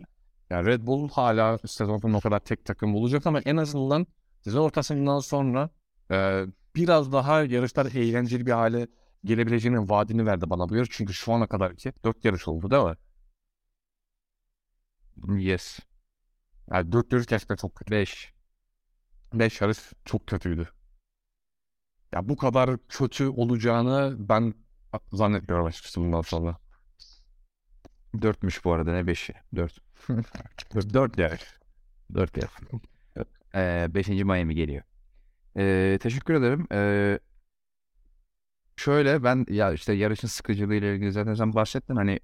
yani Red Bull hala sezon sonuna kadar tek takım olacak ama en azından sezon ortasından sonra e, biraz daha yarışlar eğlenceli bir hale gelebileceğinin vaadini verdi bana bu yarış. Çünkü şu ana kadar ki 4 yarış oldu değil mi? Yes. Yani 4 yarış gerçekten çok kötü. 5. 5 yarış çok kötüydü. Ya bu kadar kötü olacağını ben zannetmiyorum açıkçası bundan sonra. 4'müş bu arada ne 5'i? 4. 4 yarış. 4 yarış. Ee, 5. Miami geliyor. Ee, teşekkür ederim. Ee, Şöyle ben ya işte yarışın sıkıcılığı ile ilgili zaten sen bahsettin hani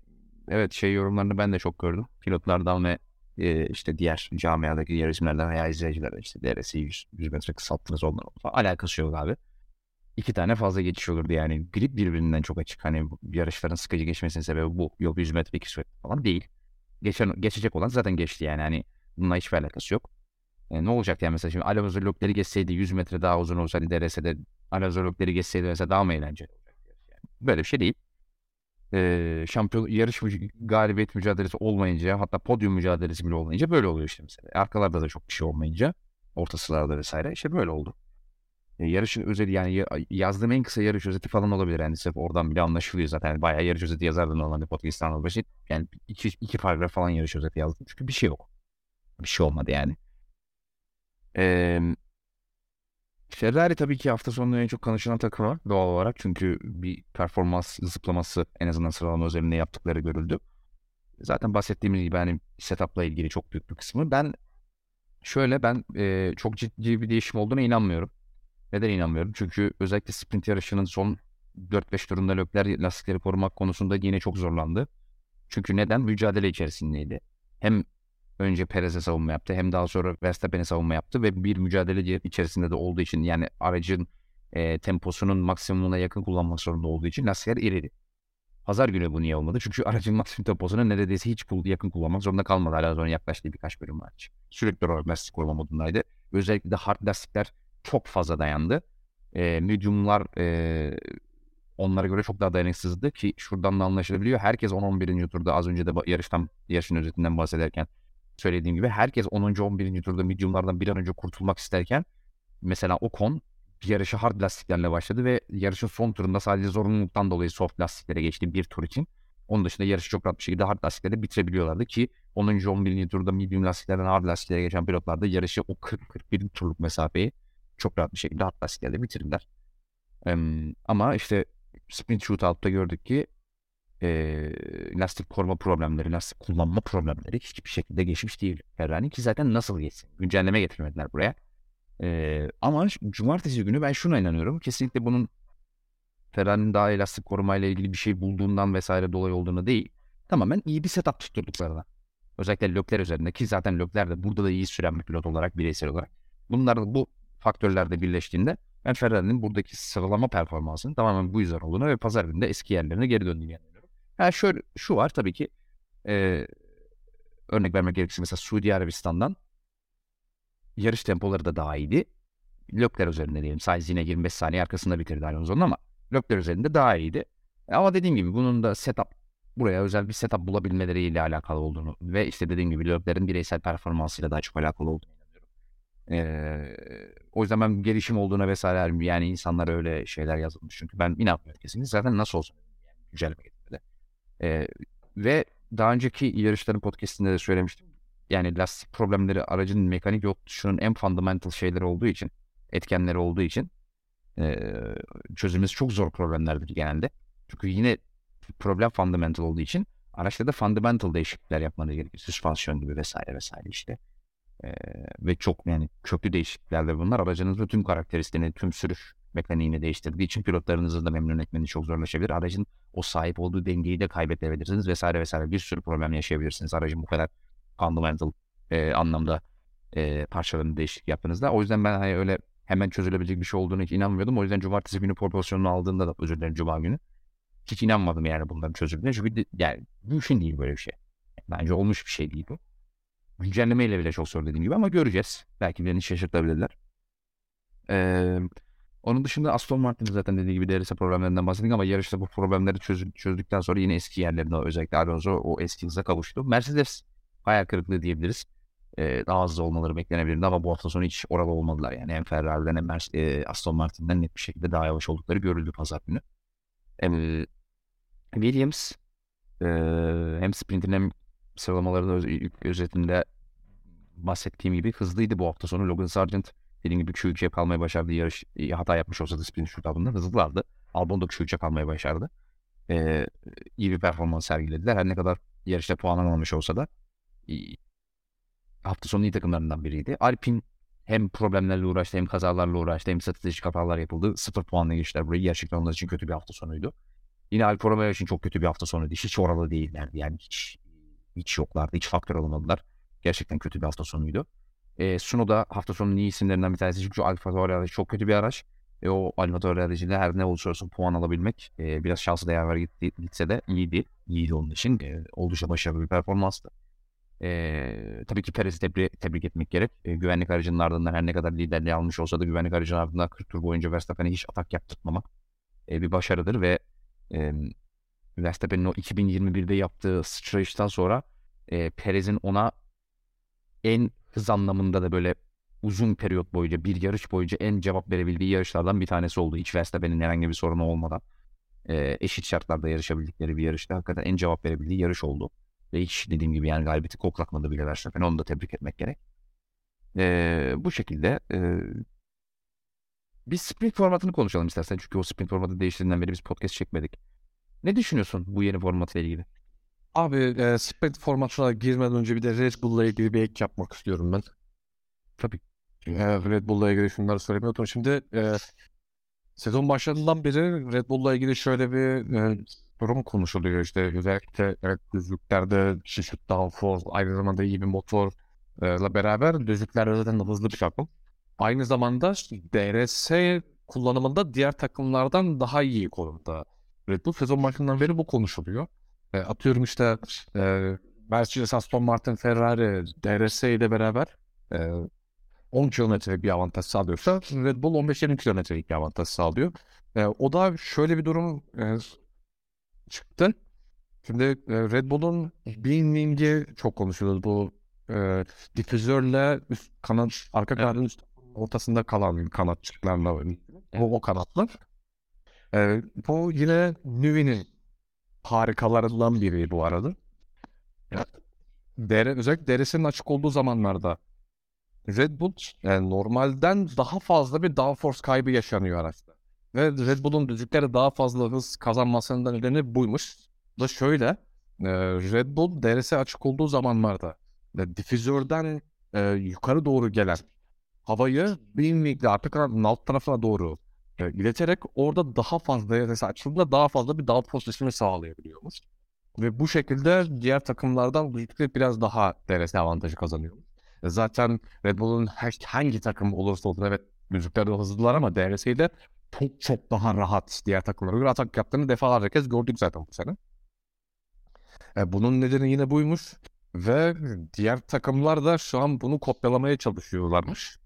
evet şey yorumlarını ben de çok gördüm. Pilotlardan ve e, işte diğer camiadaki yarışmalardan veya izleyicilerden işte DRS'i 100, 100 metre kısalttınız onlar falan. Alakası yok abi. İki tane fazla geçiş olurdu yani. Grip birbirinden çok açık. Hani yarışların sıkıcı geçmesinin sebebi bu. Yok 100 metre 200 metre falan değil. Geçen, geçecek olan zaten geçti yani. Hani bununla hiçbir alakası yok. E, ne olacak yani mesela şimdi Alonso Lökleri geçseydi 100 metre daha uzun olsaydı DRS'de Alonso Lökleri geçseydi mesela daha mı eğlenceli? Yani böyle bir şey değil. E, şampiyon yarış galibiyet mücadelesi olmayınca hatta podyum mücadelesi bile olmayınca böyle oluyor işte mesela. Arkalarda da çok bir şey olmayınca orta vesaire işte böyle oldu. E, yarışın özeti yani yazdığım en kısa yarış özeti falan olabilir. Yani sırf oradan bile anlaşılıyor zaten. Yani bayağı yarış özeti yazardım normalde podcast'tan başı. Yani iki, iki paragraf falan yarış özeti yazdım. Çünkü bir şey yok. Bir şey olmadı yani. Ee, Ferrari tabii ki hafta sonu en çok konuşulan takım doğal olarak. Çünkü bir performans zıplaması en azından sıralama üzerinde yaptıkları görüldü. Zaten bahsettiğimiz gibi hani setup'la ilgili çok büyük bir kısmı. Ben şöyle ben e, çok ciddi bir değişim olduğuna inanmıyorum. Neden inanmıyorum? Çünkü özellikle sprint yarışının son 4-5 turunda Lökler lastikleri korumak konusunda yine çok zorlandı. Çünkü neden? Mücadele içerisindeydi. Hem önce Perez'e savunma yaptı hem daha sonra Verstappen'e savunma yaptı ve bir mücadele içerisinde de olduğu için yani aracın e, temposunun maksimumuna yakın kullanmak zorunda olduğu için lastikler eridi. Pazar günü bu niye olmadı? Çünkü [LAUGHS] aracın maksimum temposuna neredeyse hiç yakın kullanmak zorunda kalmadı. Hala sonra yaklaştığı birkaç bölüm var. Sürekli olarak lastik koruma modundaydı. Özellikle de hard lastikler çok fazla dayandı. E, mediumlar e, onlara göre çok daha dayanıksızdı ki şuradan da anlaşılabiliyor. Herkes 10-11. turda az önce de yarıştan yarışın özetinden bahsederken söylediğim gibi herkes 10. 11. turda mediumlardan bir an önce kurtulmak isterken mesela Ocon yarışı hard lastiklerle başladı ve yarışın son turunda sadece zorunluluktan dolayı soft lastiklere geçti bir tur için. Onun dışında yarışı çok rahat bir şekilde hard lastiklerle bitirebiliyorlardı ki 10. 11. turda medium lastiklerden hard lastiklere geçen pilotlar da yarışı o 40-41 turluk mesafeyi çok rahat bir şekilde hard lastiklerle bitirdiler. Ee, ama işte sprint shootout'ta gördük ki e, lastik koruma problemleri, lastik kullanma problemleri hiçbir şekilde geçmiş değil Ferrari ki zaten nasıl geçsin? Güncelleme getirmediler buraya. E, ama cumartesi günü ben şuna inanıyorum. Kesinlikle bunun Ferrari'nin daha elastik korumayla ilgili bir şey bulduğundan vesaire dolayı olduğunu değil. Tamamen iyi bir setup tutturduklarına. Özellikle Lökler üzerinde ki zaten Lökler de burada da iyi süren bir pilot olarak bireysel olarak. Bunlar bu faktörler de birleştiğinde ben Ferrari'nin buradaki sıralama performansının tamamen bu yüzden olduğunu ve pazar gününde eski yerlerine geri döndüğünü inanıyorum. Ha şöyle şu var tabii ki e, örnek vermek gerekirse mesela Suudi Arabistan'dan yarış tempoları da daha iyiydi. Lökler üzerinde diyelim. Sadece yine 25 saniye arkasında bitirdi Alonso'nun ama Lökler üzerinde daha iyiydi. Ama dediğim gibi bunun da setup buraya özel bir setup bulabilmeleriyle alakalı olduğunu ve işte dediğim gibi Lökler'in bireysel performansıyla daha çok alakalı olduğunu. Ee, o yüzden ben gelişim olduğuna vesaire yani insanlar öyle şeyler yazılmış. Çünkü ben inanmıyorum kesinlikle. Zaten nasıl olsun yani güncelleme Ee, ve daha önceki yarışların podcastinde de söylemiştim. Yani lastik problemleri aracın mekanik yol tutuşunun en fundamental şeyleri olduğu için, etkenleri olduğu için e, çözülmesi çok zor problemlerdir genelde. Çünkü yine problem fundamental olduğu için araçta da fundamental değişiklikler yapmanız gerekir. Süspansiyon gibi vesaire vesaire işte. Ee, ve çok yani köklü değişikliklerle bunlar aracınızın tüm karakteristiğini, tüm sürüş mekaniğini değiştirdiği için pilotlarınızı da memnun etmeniz çok zorlaşabilir. Aracın o sahip olduğu dengeyi de kaybedebilirsiniz vesaire vesaire bir sürü problem yaşayabilirsiniz. Aracın bu kadar fundamental e, anlamda e, parçalarını değişiklik yaptığınızda. O yüzden ben hani öyle hemen çözülebilecek bir şey olduğunu hiç inanmıyordum. O yüzden cumartesi günü proporsiyonunu aldığında da özür dilerim cuma günü. Hiç inanmadım yani bunların çözüldüğüne. Çünkü yani mümkün değil böyle bir şey. Bence olmuş bir şey değil bu. Güncellemeyle bile çok zor dediğim gibi ama göreceğiz. Belki beni şaşırtabilirler. Ee, onun dışında Aston Martin zaten dediği gibi DRS problemlerinden bahsettik ama yarışta bu problemleri çöz, çözdükten sonra yine eski yerlerinde özellikle Alonso o eski hıza kavuştu. Mercedes hayal kırıklığı diyebiliriz. Ee, daha hızlı olmaları beklenebilirdi ama bu hafta sonu hiç orada olmadılar. Yani hem Ferrari'den hem e, Aston Martin'den net bir şekilde daha yavaş oldukları görüldü pazar günü. Ee, Williams e, hem sprintin hem sıralamaların öz, özetinde bahsettiğim gibi hızlıydı bu hafta sonu. Logan Sargent dediğim gibi Q3'e kalmayı başardı. Yarış hata yapmış olsa da sprint şutlarında hızlılardı. Albon da Q3'e kalmayı başardı. Ee, iyi bir performans sergilediler. Her ne kadar yarışta puan alamamış olsa da hafta sonu iyi takımlarından biriydi. Alpin hem problemlerle uğraştı hem kazalarla uğraştı hem stratejik hatalar yapıldı. Sıfır puanla geçtiler burayı. Gerçekten onlar için kötü bir hafta sonuydu. Yine Alfa Romeo için çok kötü bir hafta sonuydu. Hiç oralı değillerdi. Yani hiç hiç yoklardı. Hiç faktör alamadılar. Gerçekten kötü bir hafta sonuydu. E, Suno da hafta sonunun iyi isimlerinden bir tanesi. Çünkü Alfa Tauri aracı çok kötü bir araç. E, o Alfa Tauri aracıyla her ne olursa olsun puan alabilmek e, biraz şansı değer gitse de iyiydi. İyiydi onun için. E, oldukça başarılı bir performanstı. E, tabii ki Perez'i tebrik, tebrik etmek gerek. E, güvenlik aracının ardından her ne kadar liderliği almış olsa da güvenlik aracının ardından 40 tur boyunca Verstappen'e hiç atak yaptırmamak e, bir başarıdır ve e, Verstappen'in o 2021'de yaptığı sıçrayıştan sonra e, Perez'in ona en hız anlamında da böyle uzun periyot boyunca bir yarış boyunca en cevap verebildiği yarışlardan bir tanesi oldu. Hiç Verstappen'in herhangi bir sorunu olmadan e, eşit şartlarda yarışabildikleri bir yarışta hakikaten en cevap verebildiği yarış oldu. Ve hiç dediğim gibi yani galibiyeti koklatmadı bile Verstappen. Onu da tebrik etmek gerek. E, bu şekilde e, biz sprint formatını konuşalım istersen. Çünkü o sprint formatı değiştirdiğinden beri biz podcast çekmedik. Ne düşünüyorsun bu yeni formatla ilgili? Abi e, sprint formatına girmeden önce bir de Red Bull'la ilgili bir ek yapmak istiyorum ben. Tabii. E, Red Bull'la ilgili şunları söylemiyordum. Şimdi e, sezon başlarından beri Red Bull'la ilgili şöyle bir e, durum konuşuluyor. İşte özellikle evet, düzlüklerde şişik downforce, aynı zamanda iyi bir motorla beraber düzlüklerde zaten hızlı bir takım. Aynı zamanda DRS kullanımında diğer takımlardan daha iyi konumda. Red Bull sezon başından beri bu konuşuluyor. E, atıyorum işte e, Mercedes, Aston Martin, Ferrari, DRS ile beraber e, 10 kilometrelik bir avantaj sağlıyorsa Red Bull 15-20 kilometrelik bir avantaj sağlıyor. E, o da şöyle bir durum e, çıktı. Şimdi e, Red Bull'un Beamwing'i çok konuşuluyor. Bu e, difüzörle üst kanat, arka kanadın üst ortasında kalan kanatçıklarla o, o kanatlar. E, bu yine Nüvi'nin harikalarından biri bu arada. Dere, özellikle deresinin açık olduğu zamanlarda Red Bull yani normalden daha fazla bir downforce kaybı yaşanıyor araçta. Ve Red Bull'un düzlüklere daha fazla hız kazanmasının nedeni buymuş. Da şöyle e, Red Bull deresi açık olduğu zamanlarda e, difüzörden e, yukarı doğru gelen havayı Beamwing'le arka kanadın alt tarafına doğru e, ileterek orada daha fazla mesela açıldığında daha fazla bir downforce düşümü sağlayabiliyormuş. Ve bu şekilde diğer takımlardan birlikte biraz daha DRS avantajı kazanıyor. Zaten Red Bull'un hangi takım olursa olsun evet müziklerde hızlılar ama DRS'yi de çok çok daha rahat diğer takımlara göre atak yaptığını defalarca kez gördük zaten bu sene. E, bunun nedeni yine buymuş ve diğer takımlar da şu an bunu kopyalamaya çalışıyorlarmış.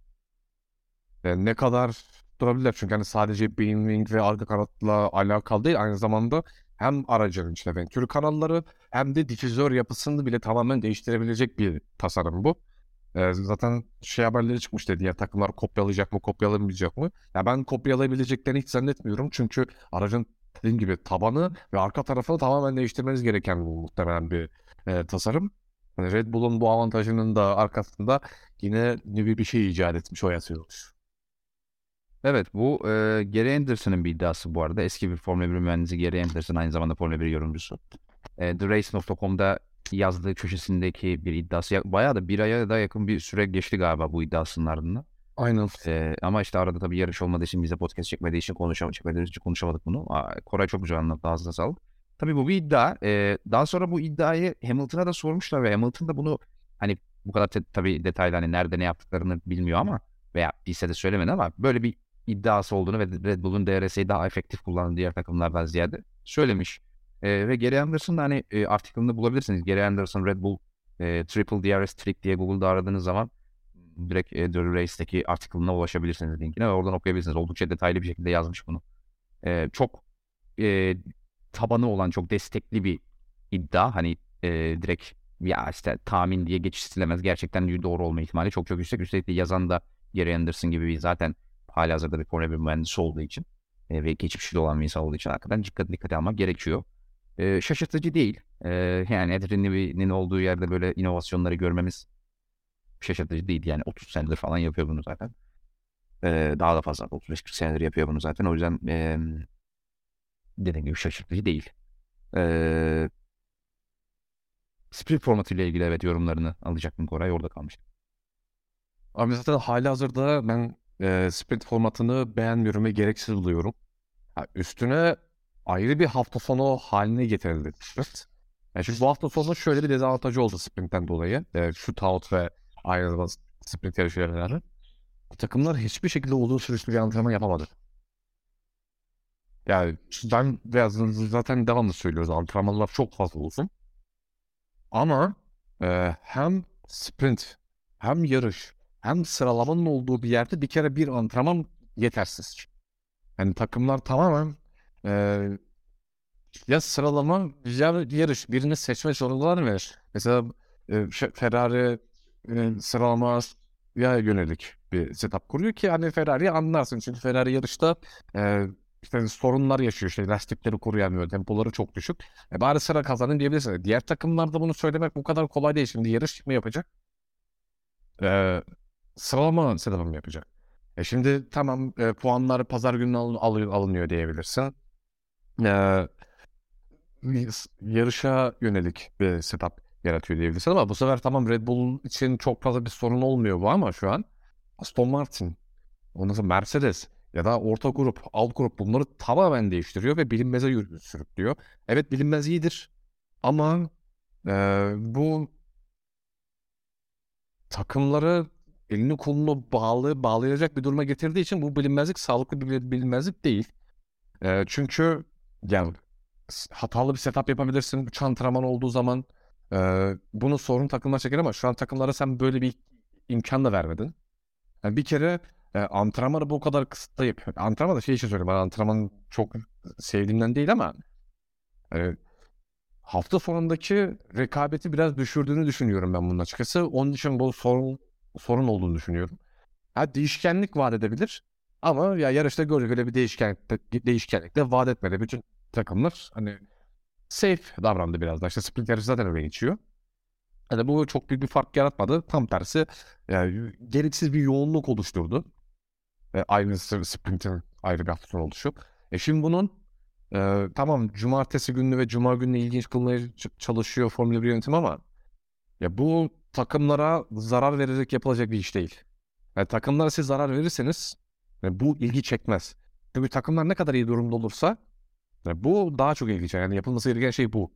E, ne kadar durabilirler çünkü hani sadece Beamwing ve arka kanatla alakalı değil aynı zamanda hem aracın içine ventür kanalları hem de difüzör yapısını bile tamamen değiştirebilecek bir tasarım bu. Ee, zaten şey haberleri çıkmıştı diğer takımlar kopyalayacak mı kopyalamayacak mı? Ya ben kopyalayabileceklerini hiç zannetmiyorum çünkü aracın dediğim gibi tabanı ve arka tarafını tamamen değiştirmeniz gereken muhtemelen bir e, tasarım. Yani Red Bull'un bu avantajının da arkasında yine nevi bir şey icat etmiş o yatıyormuş. Evet bu e, Gary Anderson'ın bir iddiası bu arada. Eski bir Formula 1 mühendisi Gary Anderson aynı zamanda Formula 1 yorumcusu. E, TheRace.com'da yazdığı köşesindeki bir iddiası. Bayağı da bir aya da yakın bir süre geçti galiba bu iddiasının ardından. Aynen. Ee, ama işte arada tabii yarış olmadığı için bize podcast çekmediği için konuşamadık, çekmediğimiz için konuşamadık bunu. Aa, Koray çok güzel anlattı ağzına sağlık. Tabii bu bir iddia. Ee, daha sonra bu iddiayı Hamilton'a da sormuşlar ve Hamilton da bunu hani bu kadar te- tabii detaylı hani nerede ne yaptıklarını bilmiyor ama veya bilse de söylemedi ama böyle bir iddiası olduğunu ve Red Bull'un DRS'yi daha efektif kullanan diğer takımlardan ziyade söylemiş. E, ve Gary Anderson da hani e, artikelinde bulabilirsiniz. Gary Anderson Red Bull e, Triple DRS Trick diye Google'da aradığınız zaman direkt e, The Race'deki artikelına ulaşabilirsiniz linkine ve oradan okuyabilirsiniz. Oldukça detaylı bir şekilde yazmış bunu. E, çok e, tabanı olan, çok destekli bir iddia. Hani e, direkt ya işte tahmin diye geçiştirilemez. Gerçekten doğru olma ihtimali çok çok yüksek. Üstelik de yazan da Gary Anderson gibi bir zaten hali hazırda bir Formula 1 mühendisi olduğu için e, ve geçmişi de olan bir insan olduğu için hakikaten dikkat dikkate almak gerekiyor. E, şaşırtıcı değil. E, yani Adrian'in olduğu yerde böyle inovasyonları görmemiz şaşırtıcı değil. Yani 30 senedir falan yapıyor bunu zaten. E, daha da fazla 35-40 senedir yapıyor bunu zaten. O yüzden e, dediğim gibi şaşırtıcı değil. E, sprint formatıyla ilgili evet yorumlarını alacaktım Koray orada kalmıştım. Abi zaten hali hazırda ben e, sprint formatını beğenmiyorum ve gereksiz buluyorum. Ha, üstüne ayrı bir hafta sonu haline getirildi [LAUGHS] sprint. Yani şimdi bu hafta sonu şöyle bir dezavantajı oldu sprintten dolayı. E, shootout ve ayrılma sprint yarışlarıyla. Takımlar hiçbir şekilde olduğu süreçte bir antrenman yapamadı. Yani ben biraz zaten devamlı söylüyoruz antrenmanlar çok fazla uzun. Ama e, hem sprint hem yarış hem sıralamanın olduğu bir yerde bir kere bir antrenman yetersiz. Yani takımlar tamamen e, ya sıralama ya yarış birini seçme zorundalar mı? Mesela e, Ferrari e, sıralama ya yönelik bir setup kuruyor ki hani Ferrari anlarsın. Çünkü Ferrari yarışta e, işte sorunlar yaşıyor. İşte lastikleri koruyamıyor. Tempoları çok düşük. E bari sıra kazanın diyebilirsin. Diğer takımlarda bunu söylemek bu kadar kolay değil. Şimdi yarış mı yapacak? E, sıralama mı yapacak? E şimdi tamam e, puanlar pazar günü al, al, alınıyor diyebilirsin. E, yarışa yönelik bir setup yaratıyor diyebilirsin ama bu sefer tamam Red Bull için çok fazla bir sorun olmuyor bu ama şu an Aston Martin, ondan sonra Mercedes ya da orta grup, alt grup bunları tamamen değiştiriyor ve bilinmeze sürüklüyor. Evet bilinmez iyidir ama e, bu takımları elini kolunu bağlı bağlayacak bir duruma getirdiği için bu bilinmezlik sağlıklı bir bilinmezlik değil. E, çünkü yani hatalı bir setup yapabilirsin. Üç antrenman olduğu zaman e, bunu sorun takımlar çeker ama şu an takımlara sen böyle bir imkan da vermedin. Yani bir kere e, antrenmanı bu kadar kısıtlayıp antrenman da şey için söyleyeyim. Ben antrenman çok sevdiğimden değil ama e, hafta sonundaki rekabeti biraz düşürdüğünü düşünüyorum ben bunun açıkçası. Onun için bu sorun sorun olduğunu düşünüyorum. Ha değişkenlik vaat edebilir ama ya yarışta öyle bir değişkenlik, değişkenlik de vaat etmedi. Bütün takımlar hani safe davrandı biraz da. İşte sprint yarışı zaten öyle geçiyor. Yani bu çok büyük bir fark yaratmadı. Tam tersi yani gereksiz bir yoğunluk oluşturdu. E, aynı sprintin ayrı bir hafta oluşu. E şimdi bunun e, tamam cumartesi günü ve cuma günü ilginç kılmaya çalışıyor Formula 1 yönetimi ama ya bu takımlara zarar vererek yapılacak bir iş değil. Yani takımlara siz zarar verirseniz yani bu ilgi çekmez. Çünkü takımlar ne kadar iyi durumda olursa yani bu daha çok ilgi çeker. Yani yapılması gereken şey bu.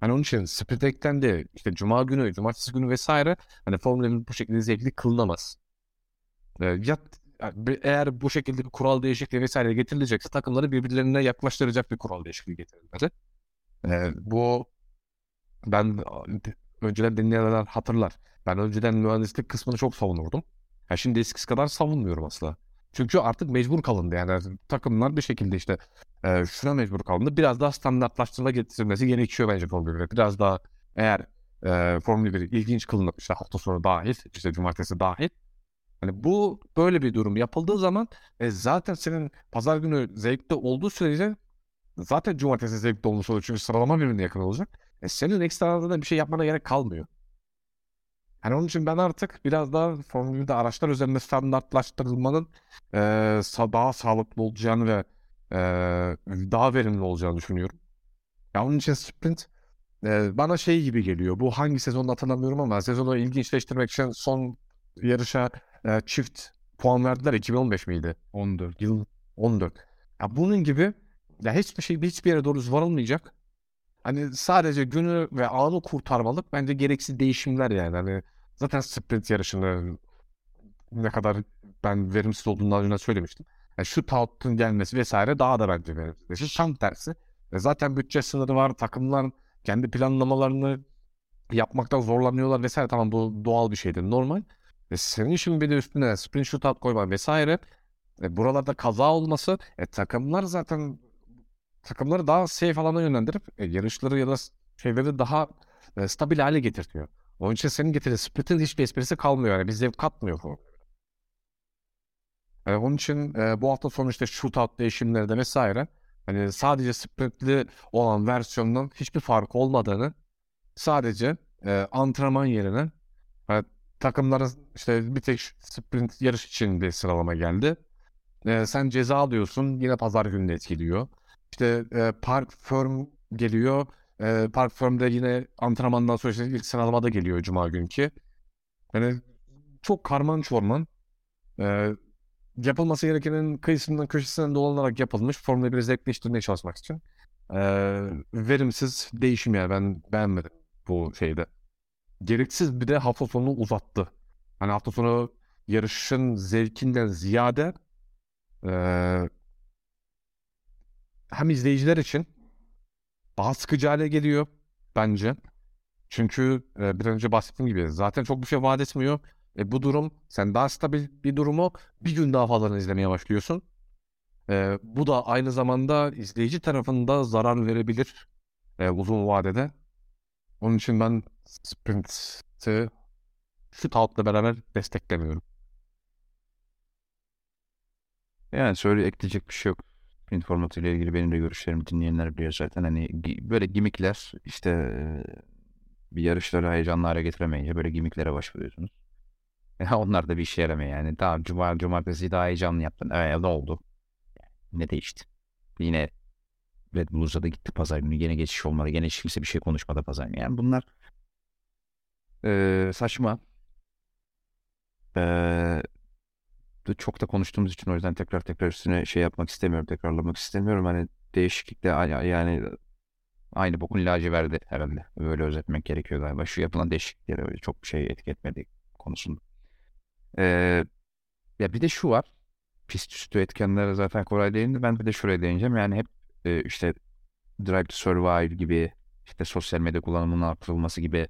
Hani onun için sprint eklendi. İşte cuma günü, cumartesi günü vesaire hani Formula 1 bu şekilde zevkli kılınamaz. Ee, ya eğer bu şekilde bir kural değişikliği vesaire getirilecekse takımları birbirlerine yaklaştıracak bir kural değişikliği getirilmeli. Ee, bu ben önceden dinleyenler hatırlar. Ben önceden mühendislik kısmını çok savunurdum. Ya şimdi eskisi kadar savunmuyorum asla. Çünkü artık mecbur kalındı yani takımlar bir şekilde işte e, şuna mecbur kalındı. Biraz daha standartlaştırma getirilmesi gerekiyor bence Formula 1'e. Biraz daha eğer e, Formula 1 ilginç kılınıp işte hafta sonu dahil, işte cumartesi dahil. Hani bu böyle bir durum yapıldığı zaman e, zaten senin pazar günü zevkli olduğu sürece zaten cumartesi zevkli olmuş olur. Çünkü sıralama birbirine yakın olacak. E, senin ekstradan da bir şey yapmana gerek kalmıyor. Hani onun için ben artık biraz daha Formula 1'de araçlar üzerinde standartlaştırılmanın e, daha sağlıklı olacağını ve e, daha verimli olacağını düşünüyorum. Ya onun için sprint e, bana şey gibi geliyor. Bu hangi sezonda hatırlamıyorum ama sezonu ilginçleştirmek için son yarışa e, çift puan verdiler. 2015 miydi? 14. Yıl 14. Ya bunun gibi ya hiçbir şey hiçbir yere doğru varılmayacak. Hani sadece günü ve anı kurtarmalık bence gereksiz değişimler yani. Hani zaten sprint yarışını ne kadar ben verimsiz olduğundan önce söylemiştim. Yani şu tautun gelmesi vesaire daha da bence verimsiz. Tam tersi. E zaten bütçe sınırı var. Takımlar kendi planlamalarını yapmaktan zorlanıyorlar vesaire. Tamam bu doğal bir şeydir. Normal. Ve senin şimdi bir de üstüne sprint shootout koyman vesaire. E, buralarda kaza olması. E, takımlar zaten takımları daha safe alana yönlendirip e, yarışları ya da şeyleri daha e, stabil hale getirtiyor. Onun için senin getirdiğin split'in hiçbir esprisi kalmıyor. Yani bir katmıyor bu. Yani onun için e, bu hafta sonu işte shootout değişimleri de vesaire hani sadece splitli olan versiyondan hiçbir fark olmadığını sadece e, antrenman yerine e, takımların işte bir tek sprint yarış için bir sıralama geldi. E, sen ceza alıyorsun yine pazar günü etkiliyor. İşte e, park firm geliyor. E, park firm'de yine antrenmandan sonra işte ilk sıralamada geliyor cuma günkü. Yani çok karman çorman e, yapılması gerekenin kıyısından köşesinden dolanarak yapılmış Formula 1'i zevkleştirmeye çalışmak için e, verimsiz değişim yani ben beğenmedim bu şeyde. Gereksiz bir de hafta sonunu uzattı. Hani hafta sonu yarışın zevkinden ziyade e, hem izleyiciler için daha sıkıcı hale geliyor bence. Çünkü e, bir önce bahsettiğim gibi zaten çok bir şey vaat etmiyor. E, bu durum sen daha stabil bir durumu bir gün daha fazla izlemeye başlıyorsun. E, bu da aynı zamanda izleyici tarafında zarar verebilir e, uzun vadede. Onun için ben Sprint'i şu tautla beraber desteklemiyorum. Yani söyle ekleyecek bir şey yok. Sprint formatıyla ilgili benim de görüşlerimi dinleyenler biliyor zaten. Hani böyle gimikler işte bir yarışları heyecanlı hale getiremeyince böyle gimiklere başvuruyorsunuz. [LAUGHS] Onlar da bir işe yaramıyor yani. Daha cuma, cumartesi daha heyecanlı yaptın. Evet ne oldu? ne değişti? Yine Red Bull da gitti pazar günü. Yine geçiş olmadı. Yine hiç kimse bir şey konuşmadı pazar günü. Yani bunlar ee, saçma. Ee, çok da konuştuğumuz için o yüzden tekrar tekrar üstüne şey yapmak istemiyorum. Tekrarlamak istemiyorum. Hani değişiklikle yani aynı bokun laciverdi herhalde. Böyle özetmek gerekiyor galiba. Şu yapılan değişikliklere öyle çok bir şey etki etmedi konusunda. Ee, ya bir de şu var. Pist üstü etkenlere zaten Koray değindi. Ben bir de şuraya değineceğim. Yani hep e, işte Drive to Survive gibi işte sosyal medya kullanımının artırılması gibi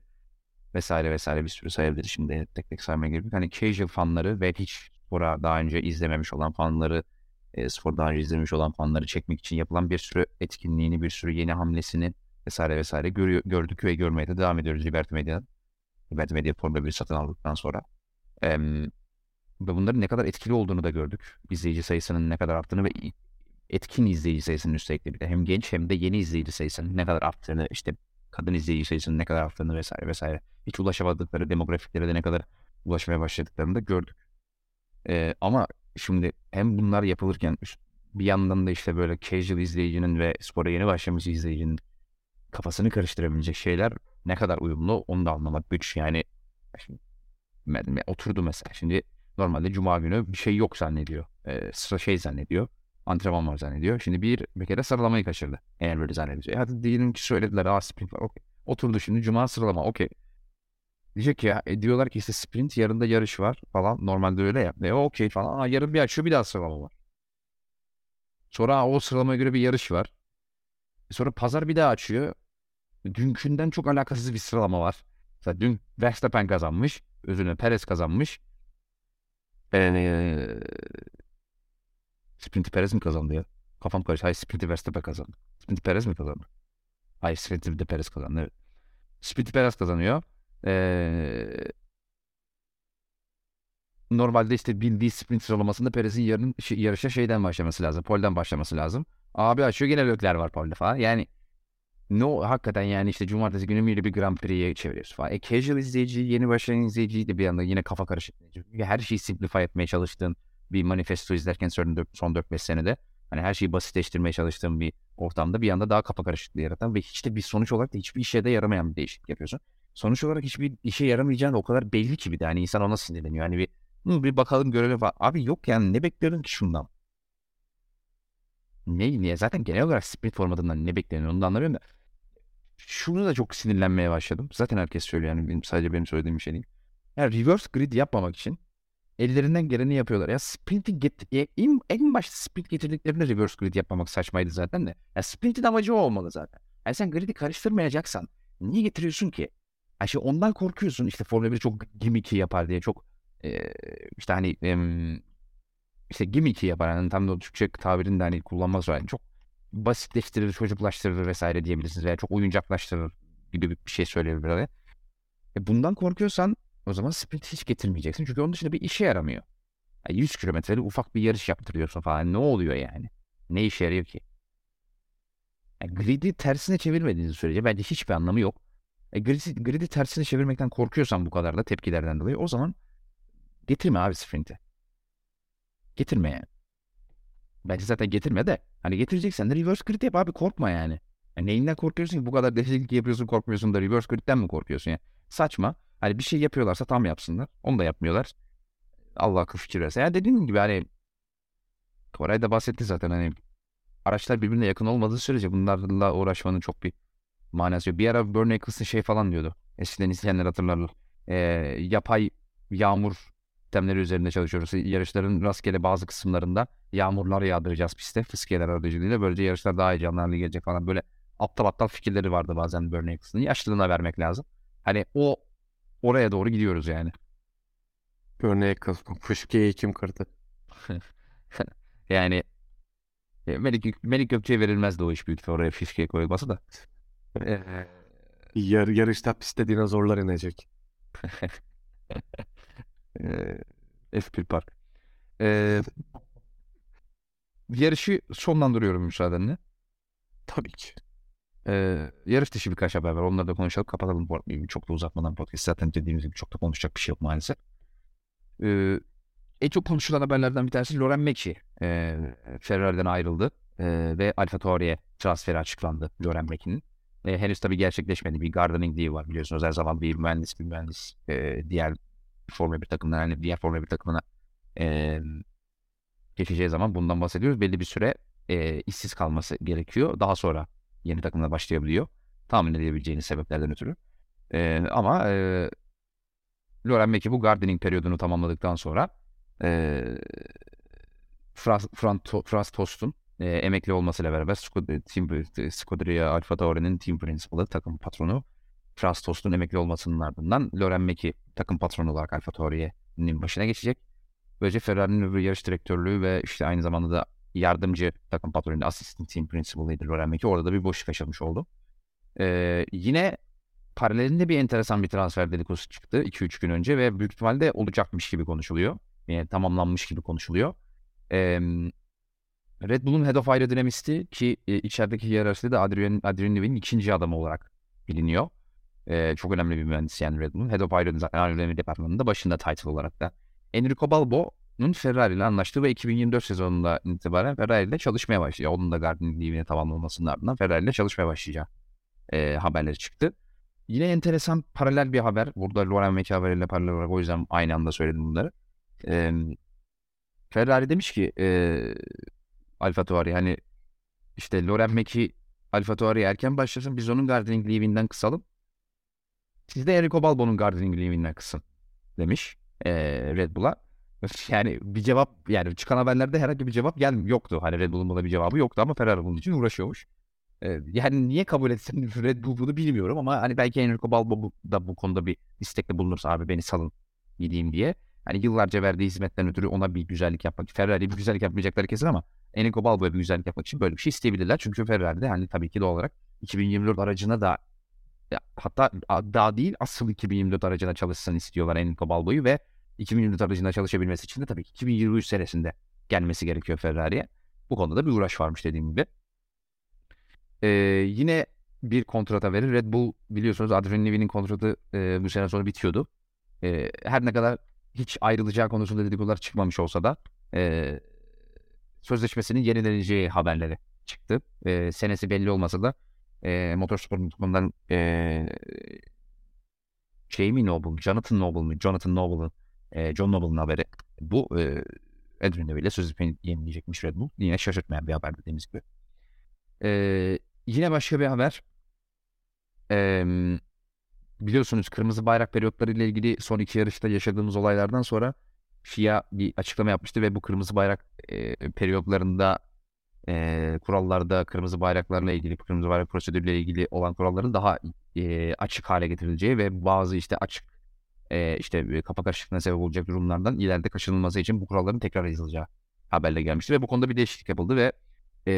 vesaire vesaire bir sürü sayabiliriz. Şimdi tek tek saymaya gerek Hani casual fanları ve hiç spora daha önce izlememiş olan fanları e, spor daha önce izlemiş olan fanları çekmek için yapılan bir sürü etkinliğini, bir sürü yeni hamlesini vesaire vesaire görüyor, gördük ve görmeye de devam ediyoruz Liberty Medya'dan. Liberty Media Formula 1 satın aldıktan sonra. E, ve bunların ne kadar etkili olduğunu da gördük. İzleyici sayısının ne kadar arttığını ve etkin izleyici sayısının üstelik bir de hem genç hem de yeni izleyici sayısının ne kadar arttığını işte kadın izleyici sayısının ne kadar arttığını vesaire vesaire hiç ulaşamadıkları demografiklere de ne kadar ulaşmaya başladıklarını da gördük. Ee, ama şimdi hem bunlar yapılırken bir yandan da işte böyle casual izleyicinin ve spora yeni başlamış izleyicinin kafasını karıştırabilecek şeyler ne kadar uyumlu onu da anlamak güç. Yani şimdi, oturdu mesela şimdi normalde cuma günü bir şey yok zannediyor. Ee, şey zannediyor. Antrenman var zannediyor. Şimdi bir bir kere sıralamayı kaçırdı. Eğer böyle zannediyor. Hadi diyelim ki söylediler. Aa sprint var. Okey. Oturdu şimdi cuma sıralama. Okey. Diyecek ya e, diyorlar ki işte sprint yarın da yarış var falan. Normalde öyle ya. E, okey falan. Aa, yarın bir açıyor bir daha sıralama var. Sonra o sıralamaya göre bir yarış var. E, sonra pazar bir daha açıyor. Dünkünden çok alakasız bir sıralama var. Mesela dün Verstappen kazanmış. Özünü Perez kazanmış. Ee, Sprinti Perez mi kazandı ya? Kafam karıştı. Hayır Sprinti Verstappen kazandı. Sprinti Perez mi kazandı? Hayır Sprinti de Perez kazandı. Evet. Sprinti Perez kazanıyor. Ee, normalde işte bildiği sprint sıralamasında Perez'in yarın yarışa şeyden başlaması lazım. Polden başlaması lazım. Abi açıyor gene Lökler var polde falan. Yani no hakikaten yani işte cumartesi günü böyle bir Grand Prix'ye çeviriyoruz falan. E casual izleyici, yeni başlayan izleyici de bir anda yine kafa karışık. Her şeyi simplify etmeye çalıştığın bir manifesto izlerken son 4-5 senede hani her şeyi basitleştirmeye çalıştığım bir ortamda bir anda daha kafa karışıklığı yaratan ve hiç de bir sonuç olarak da hiçbir işe de yaramayan bir değişiklik yapıyorsun sonuç olarak hiçbir işe yaramayacağını o kadar belli ki bir de hani insan ona sinirleniyor. Hani bir bir bakalım görelim falan. Abi yok yani ne bekliyordun ki şundan? Ne niye? Zaten genel olarak sprint formatından ne bekleniyor onu da anlamıyorum da. Şunu da çok sinirlenmeye başladım. Zaten herkes söylüyor yani benim, sadece benim söylediğim bir şey değil. Yani reverse grid yapmamak için ellerinden geleni yapıyorlar. Ya sprint'i get ya en, en başta sprint getirdiklerinde reverse grid yapmamak saçmaydı zaten de. Ya sprint'in amacı o olmalı zaten. Yani sen grid'i karıştırmayacaksan niye getiriyorsun ki? Yani şey ondan korkuyorsun işte Formula 1 çok gimmicky yapar diye çok e, işte hani e, işte gimmicky yapar yani tam da Türkçe tabirini de hani kullanmaz yani çok basitleştirir, çocuklaştırır vesaire diyebilirsiniz veya çok oyuncaklaştırır gibi bir şey söyleyebilir. E bundan korkuyorsan o zaman sprint hiç getirmeyeceksin. Çünkü onun dışında bir işe yaramıyor. Yani 100 kilometreli ufak bir yarış yaptırıyorsun falan. Ne oluyor yani? Ne işe yarıyor ki? Yani grid'i tersine çevirmediğiniz sürece bence hiçbir anlamı yok. E, gridi, gridi tersine çevirmekten korkuyorsan bu kadar da tepkilerden dolayı o zaman getirme abi sprint'i. Getirme yani. Bence zaten getirme de. Hani getireceksen de reverse grid yap abi korkma yani. yani neyinden korkuyorsun ki bu kadar değişiklik yapıyorsun korkmuyorsun da reverse grid'den mi korkuyorsun ya? Saçma. Hani bir şey yapıyorlarsa tam yapsınlar. Onu da yapmıyorlar. Allah akıl fikir versin. Yani dediğim gibi hani Koray da bahsetti zaten hani araçlar birbirine yakın olmadığı sürece bunlarla uğraşmanın çok bir manası yok. Bir ara Bernie Eccleston şey falan diyordu. Eskiden izleyenler hatırlarlar. Ee, yapay yağmur sistemleri üzerinde çalışıyoruz. Yarışların rastgele bazı kısımlarında yağmurlar yağdıracağız piste. Fıskiyeler aracılığıyla. Böylece yarışlar daha heyecanlı gelecek falan. Böyle aptal aptal fikirleri vardı bazen Bernie Eccleston'ın. Yaşlılığına vermek lazım. Hani o oraya doğru gidiyoruz yani. Örneğe kıldım. Fışkiyeyi kim kırdı? [LAUGHS] yani e, Melik, Melik Gökçe'ye verilmezdi o iş büyük oraya fişkiye koyulması da. Ee, Yar, yarışta pistte dinozorlar inecek. [LAUGHS] Ee, F1 Park. Ee, yarışı sonlandırıyorum müsaadenle. Tabii ki. Ee, yarış dışı birkaç haber var. Onları da konuşalım. Kapatalım. Çok da uzatmadan podcast. Zaten dediğimiz gibi çok da konuşacak bir şey yok maalesef. Ee, en çok konuşulan haberlerden bir tanesi Loren Mecci. Ee, Ferrari'den ayrıldı. Ee, ve Alfa Tauri'ye transferi açıklandı Loren Mecci'nin. Ee, henüz tabii gerçekleşmedi. Bir gardening deal var biliyorsunuz. Her zaman bir mühendis bir mühendis e, diğer Formula 1 takımına yani diğer Formula 1 takımına e, geçeceği zaman bundan bahsediyoruz. Belli bir süre e, işsiz kalması gerekiyor. Daha sonra yeni takımla başlayabiliyor. Tahmin edebileceğiniz sebeplerden ötürü. E, ama e, Loren Meki bu gardening periyodunu tamamladıktan sonra e, Frans, Frans Tost'un e, emekli olmasıyla beraber Scuderia Alfa Tauri'nin team principal'ı, takım patronu Frans Tost'un emekli olmasının ardından Loren Meki takım patronu olarak Alfa Tauri'nin başına geçecek. Böylece Ferrari'nin öbür yarış direktörlüğü ve işte aynı zamanda da yardımcı takım patronu, assistant team principal'ıydı Loren Meki. Orada da bir boşluk yaşamış oldu. Ee, yine paralelinde bir enteresan bir transfer dedikodusu çıktı 2-3 gün önce ve büyük ihtimalle olacakmış gibi konuşuluyor. Yani tamamlanmış gibi konuşuluyor. Ee, Red Bull'un Head of Aerodynamics'i ki e, içerideki hiyerarşide de Adrian, Adrian Newey'nin ikinci adamı olarak biliniyor. Ee, çok önemli bir mühendis yani Red Bull'un. Head of Aerodynamics departmanında başında title olarak da. Enrico Balbo'nun Ferrari ile anlaştığı ve 2024 sezonunda itibaren Ferrari ile çalışmaya başlıyor. Onun da Gardening Leave'ine tamamlanmasının ardından Ferrari ile çalışmaya başlayacağı e, haberleri çıktı. Yine enteresan paralel bir haber. Burada Loren Meki haberiyle paralel olarak o yüzden aynı anda söyledim bunları. E, Ferrari demiş ki e, Alfa Tauri hani işte Loren Meki Alfa Tauri erken başlasın biz onun gardening leave'inden kısalım. Siz de Enrico Balbo'nun gardening leave'inden kısın demiş e, Red Bull'a. [LAUGHS] Yani bir cevap yani çıkan haberlerde herhangi bir cevap gel yoktu. Hani Red Bull'un buna bir cevabı yoktu ama Ferrari bunun için uğraşıyormuş. E, yani niye kabul etsin [LAUGHS] Red Bull bunu bilmiyorum ama hani belki Enrico Balbo da bu konuda bir istekle bulunursa abi beni salın gideyim diye. Hani yıllarca verdiği hizmetten ötürü ona bir güzellik yapmak. Ferrari'ye bir güzellik yapmayacakları kesin ama Enrico Balbo'ya bir güzellik yapmak için böyle bir şey isteyebilirler. Çünkü Ferrari'de hani tabii ki doğal olarak 2024 aracına da hatta daha değil asıl 2024 aracına çalışsın istiyorlar Enrico Balbo'yu ve 2024 aracında çalışabilmesi için de tabii ki 2023 senesinde gelmesi gerekiyor Ferrari'ye. Bu konuda da bir uğraş varmış dediğim gibi. Ee, yine bir kontrata verir. Red Bull biliyorsunuz Adrian Newey'nin kontratı e, bu sene sonra bitiyordu. E, her ne kadar hiç ayrılacağı konusunda dedikodular çıkmamış olsa da e, sözleşmesinin yenileneceği haberleri çıktı. E, senesi belli olmasa da e, motorspor.com'dan e, Jamie Noble, Jonathan Noble mu? Jonathan Noble'ın e, John Noble'ın haberi. Bu e, Newey ile sözleşmeyi yenileyecekmiş Red Bull. Yine şaşırtmayan bir haber dediğimiz gibi. E, yine başka bir haber. E, biliyorsunuz kırmızı bayrak periyotları ile ilgili son iki yarışta yaşadığımız olaylardan sonra FIA bir açıklama yapmıştı ve bu kırmızı bayrak e, periyotlarında e, kurallarda kırmızı bayraklarla ilgili, kırmızı bayrak prosedürüyle ilgili olan kuralların daha e, açık hale getirileceği ve bazı işte açık e, işte kafa karışıklığına sebep olacak durumlardan ileride kaçınılması için bu kuralların tekrar yazılacağı haberle gelmişti ve bu konuda bir değişiklik yapıldı ve e,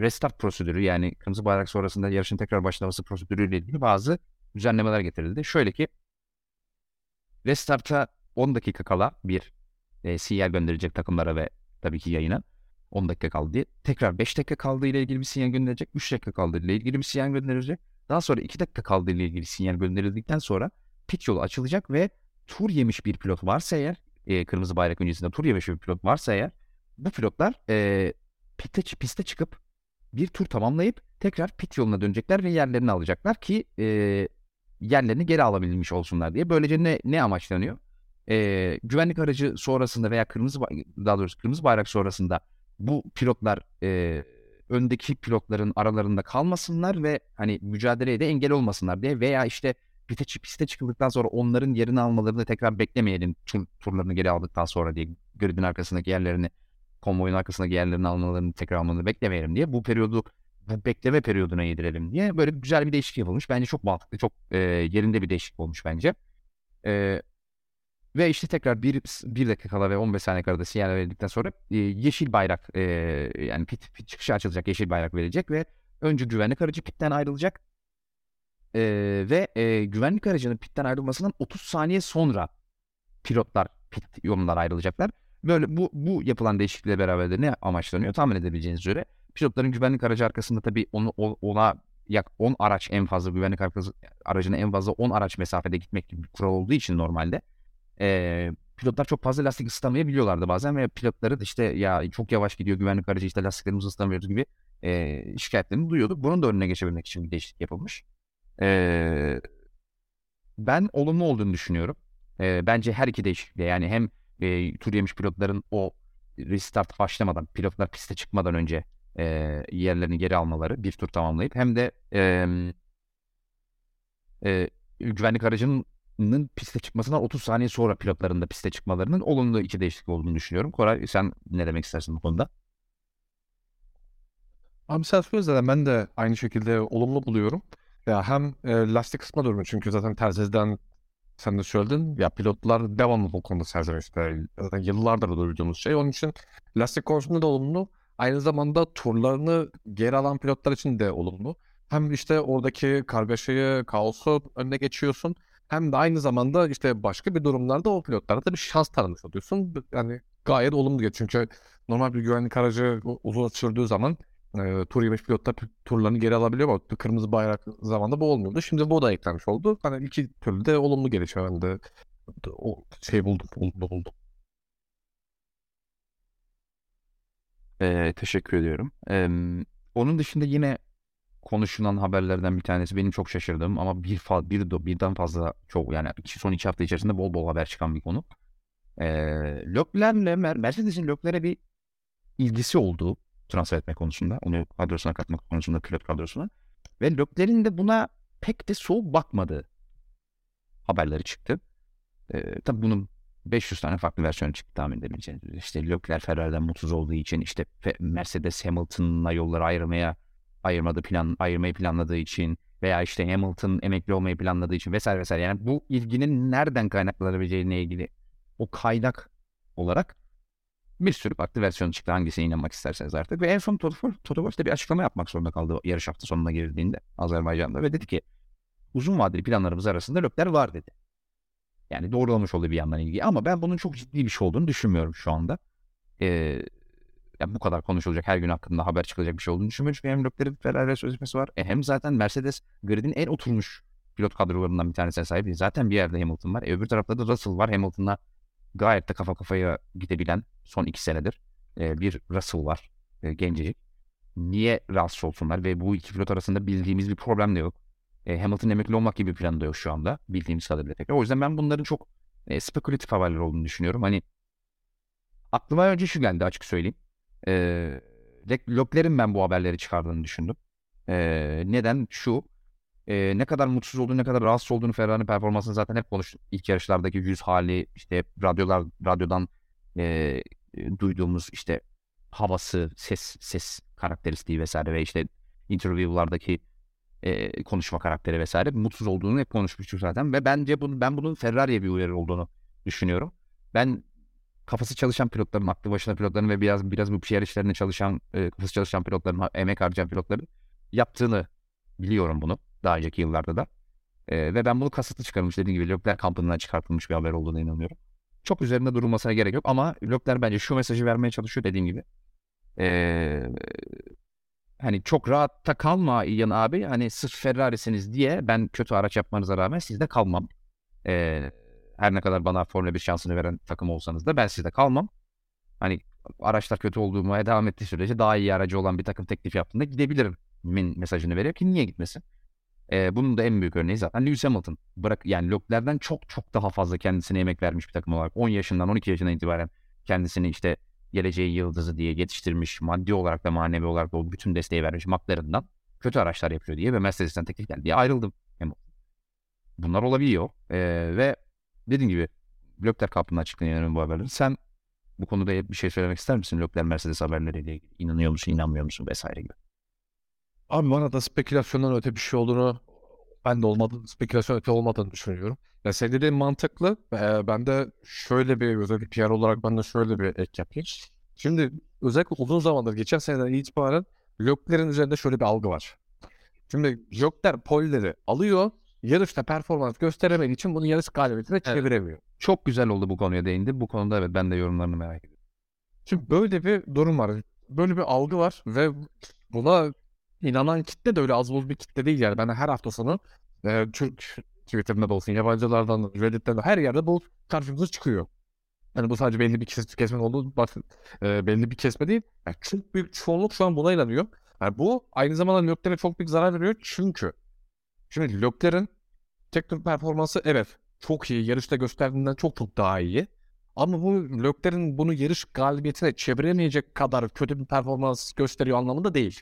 restart prosedürü yani kırmızı bayrak sonrasında yarışın tekrar başlaması prosedürüyle ilgili bazı düzenlemeler getirildi. Şöyle ki restarta 10 dakika kala bir e, sinyal gönderecek takımlara ve tabii ki yayına 10 dakika kaldı diye. Tekrar 5 dakika kaldığı ile ilgili bir sinyal gönderecek. 3 dakika kaldığı ile ilgili bir sinyal gönderecek. Daha sonra 2 dakika kaldığı ile ilgili sinyal gönderildikten sonra pit yolu açılacak ve tur yemiş bir pilot varsa eğer e, kırmızı bayrak öncesinde tur yemiş bir pilot varsa eğer bu pilotlar e, piste, piste çıkıp bir tur tamamlayıp tekrar pit yoluna dönecekler ve yerlerini alacaklar ki e, yerlerini geri alabilmiş olsunlar diye. Böylece ne, ne amaçlanıyor? E, güvenlik aracı sonrasında veya kırmızı daha doğrusu kırmızı bayrak sonrasında bu pilotlar e, öndeki pilotların aralarında kalmasınlar ve hani mücadeleye de engel olmasınlar diye veya işte piste, piste çıkıldıktan sonra onların yerini almalarını tekrar beklemeyelim tur, turlarını geri aldıktan sonra diye gridin arkasındaki yerlerini konvoyun arkasındaki yerlerini almalarını tekrar almalarını beklemeyelim diye bu periyodu bu bekleme periyoduna yedirelim diye böyle güzel bir değişiklik yapılmış. Bence çok mantıklı, çok e, yerinde bir değişiklik olmuş bence. E, ve işte tekrar bir, bir dakika kala ve 15 saniye arada sinyal verildikten sonra e, yeşil bayrak e, yani pit, pit çıkışı açılacak yeşil bayrak verecek ve önce güvenlik aracı pitten ayrılacak. E, ve e, güvenlik aracının pitten ayrılmasından 30 saniye sonra pilotlar pit yolundan ayrılacaklar. Böyle bu bu yapılan değişiklikle beraber de ne amaçlanıyor tahmin edebileceğiniz üzere pilotların güvenlik aracı arkasında tabii onu ona yak 10 araç en fazla güvenlik aracına en fazla 10 araç mesafede gitmek gibi bir kural olduğu için normalde e, pilotlar çok fazla lastik ısıtamayabiliyorlardı bazen ve pilotları da işte ya çok yavaş gidiyor güvenlik aracı işte lastiklerimizi ısıtamıyoruz gibi e, şikayetlerini duyuyorduk. Bunun da önüne geçebilmek için bir değişiklik yapılmış. E, ben olumlu olduğunu düşünüyorum. E, bence her iki değişiklikle yani hem e, tur yemiş pilotların o restart başlamadan pilotlar piste çıkmadan önce e, yerlerini geri almaları bir tur tamamlayıp hem de e, e, güvenlik aracının piste çıkmasından 30 saniye sonra pilotların da piste çıkmalarının olumlu iki değişiklik olduğunu düşünüyorum. Koray sen ne demek istersin bu konuda? Abi sen söylesen ben de aynı şekilde olumlu buluyorum. Ya hem e, lastik kısma durumu çünkü zaten terziden sen de söyledin ya pilotlar devamlı bu konuda serzenişte zaten yıllardır duyduğumuz şey. Onun için lastik konusunda da olumlu. Aynı zamanda turlarını geri alan pilotlar için de olumlu. Hem işte oradaki kargaşayı, kaosu önüne geçiyorsun. Hem de aynı zamanda işte başka bir durumlarda o pilotlara da bir şans tanımış oluyorsun. Yani gayet olumlu geçiyor. Çünkü normal bir güvenlik aracı uzun sürdüğü zaman e, tur 25 pilotlar turlarını geri alabiliyor ama kırmızı bayrak zamanında bu olmuyordu. Şimdi bu da eklenmiş oldu. Hani iki türlü de olumlu gelişiyor. Ben o şey buldum, olumlu buldum. Ee, teşekkür ediyorum. Ee, onun dışında yine konuşulan haberlerden bir tanesi benim çok şaşırdığım ama bir fa bir birden fazla çok yani son iki hafta içerisinde bol bol haber çıkan bir konu. Ee, Leclerc'le Mercedes'in Leclerc'e bir ilgisi olduğu transfer etme konusunda. Onu kadrosuna katmak konusunda pilot kadrosuna. Ve Leclerc'in de buna pek de soğuk bakmadığı haberleri çıktı. Ee, tabii bunun 500 tane farklı versiyon çıktı tahmin edebileceğiniz. İşte Leclerc Ferrari'den mutsuz olduğu için işte Mercedes Hamilton'la yolları ayırmaya ayırmadı plan ayırmayı planladığı için veya işte Hamilton emekli olmayı planladığı için vesaire vesaire. Yani bu ilginin nereden kaynaklanabileceğine ilgili o kaynak olarak bir sürü farklı versiyon çıktı. Hangisine inanmak isterseniz artık. Ve en son Toto, Toto Wolff bir açıklama yapmak zorunda kaldı yarış hafta sonuna girdiğinde Azerbaycan'da ve dedi ki uzun vadeli planlarımız arasında löpler var dedi. Yani doğrulamış oldu bir yandan ilgi ama ben bunun çok ciddi bir şey olduğunu düşünmüyorum şu anda. Ee, yani bu kadar konuşulacak her gün hakkında haber çıkacak bir şey olduğunu düşünmüyorum. Çünkü hem Leclerc'in Ferrari sözleşmesi var. E hem zaten Mercedes gridin en oturmuş pilot kadrolarından bir tanesine sahip. Zaten bir yerde Hamilton var. E öbür tarafta da Russell var. Hamilton'la gayet de kafa kafaya gidebilen son iki senedir e, bir Russell var. E, gencecik. Niye rahatsız olsunlar ve bu iki pilot arasında bildiğimiz bir problem de yok. E, Hamilton emekli olmak gibi bir planı da yok şu anda. Bildiğimiz kadarıyla tekrar. O yüzden ben bunların çok e, spekülatif haberler olduğunu düşünüyorum. Hani aklıma önce şu geldi açık söyleyeyim. E, Leclerc'in ben bu haberleri çıkardığını düşündüm. E, neden? Şu. E, ne kadar mutsuz olduğunu, ne kadar rahatsız olduğunu Ferrari'nin performansını zaten hep konuştuk. İlk yarışlardaki yüz hali, işte radyolar, radyodan e, duyduğumuz işte havası, ses, ses karakteristiği vesaire ve işte interview'lardaki e, konuşma karakteri vesaire mutsuz olduğunu hep konuşmuştuk zaten ve bence bunu ben bunun Ferrari'ye bir uyarı olduğunu düşünüyorum. Ben kafası çalışan pilotların, aklı başına pilotların ve biraz biraz bu PR işlerine çalışan, e, kafası çalışan pilotların, emek harcayan pilotların yaptığını biliyorum bunu daha önceki yıllarda da. E, ve ben bunu kasıtlı çıkarmış dediğim gibi Leclerc kampından çıkartılmış bir haber olduğuna inanıyorum. Çok üzerinde durulmasına gerek yok ama Leclerc bence şu mesajı vermeye çalışıyor dediğim gibi. E, hani çok rahatta kalma İlyan abi. Hani sırf Ferrari'siniz diye ben kötü araç yapmanıza rağmen sizde kalmam. Eee her ne kadar bana Formula 1 şansını veren takım olsanız da ben sizde kalmam. Hani araçlar kötü olduğuma devam ettiği sürece daha iyi aracı olan bir takım teklif yaptığında gidebilirim min mesajını veriyor ki niye gitmesin? E, bunun da en büyük örneği zaten Lewis Hamilton. Bırak yani Leclerc'den çok çok daha fazla kendisine emek vermiş bir takım olarak. 10 yaşından 12 yaşından itibaren kendisini işte geleceği yıldızı diye yetiştirmiş. Maddi olarak ve manevi olarak da o bütün desteği vermiş McLaren'dan kötü araçlar yapıyor diye ve Mercedes'ten teklif geldi diye ayrıldım. Bunlar olabiliyor. E, ve dediğim gibi Leclerc hakkında açıklayan bu haberleri. Sen bu konuda bir şey söylemek ister misin? Leclerc Mercedes haberleriyle ilgili. İnanıyor musun, inanmıyor musun vesaire gibi. Abi bana da spekülasyondan öte bir şey olduğunu ben de olmadığını, spekülasyon öte olmadığını düşünüyorum. Ya senin dediğin mantıklı. Ee, ben de şöyle bir özellikle PR olarak ben de şöyle bir ek yapayım. Şimdi özellikle uzun zamandır geçen seneden itibaren Leclerc'in üzerinde şöyle bir algı var. Şimdi Leclerc polleri alıyor. Yarışta performans gösteremediği için bunu yarış galibiyetine çeviremiyor. Çok güzel oldu bu konuya değindi. Bu konuda evet ben de yorumlarını merak ediyorum. Şimdi böyle bir durum var. Böyle bir algı var ve buna inanan kitle de öyle az buz bir kitle değil yani. Ben her hafta sonu e, Türk Twitter'ında da olsun, yabancılardan, Reddit'ten de her yerde bu karşımıza çıkıyor. Yani bu sadece belli bir kes kesme olduğu bak, e, belli bir kesme değil. Yani çok büyük çoğunluk şu an buna inanıyor. Yani bu aynı zamanda Leclerc'e çok büyük zarar veriyor çünkü şimdi Leclerc'in teknik performansı evet çok iyi. Yarışta gösterdiğinden çok çok daha iyi. Ama bu Leclerc'in bunu yarış galibiyetine çeviremeyecek kadar kötü bir performans gösteriyor anlamında değil.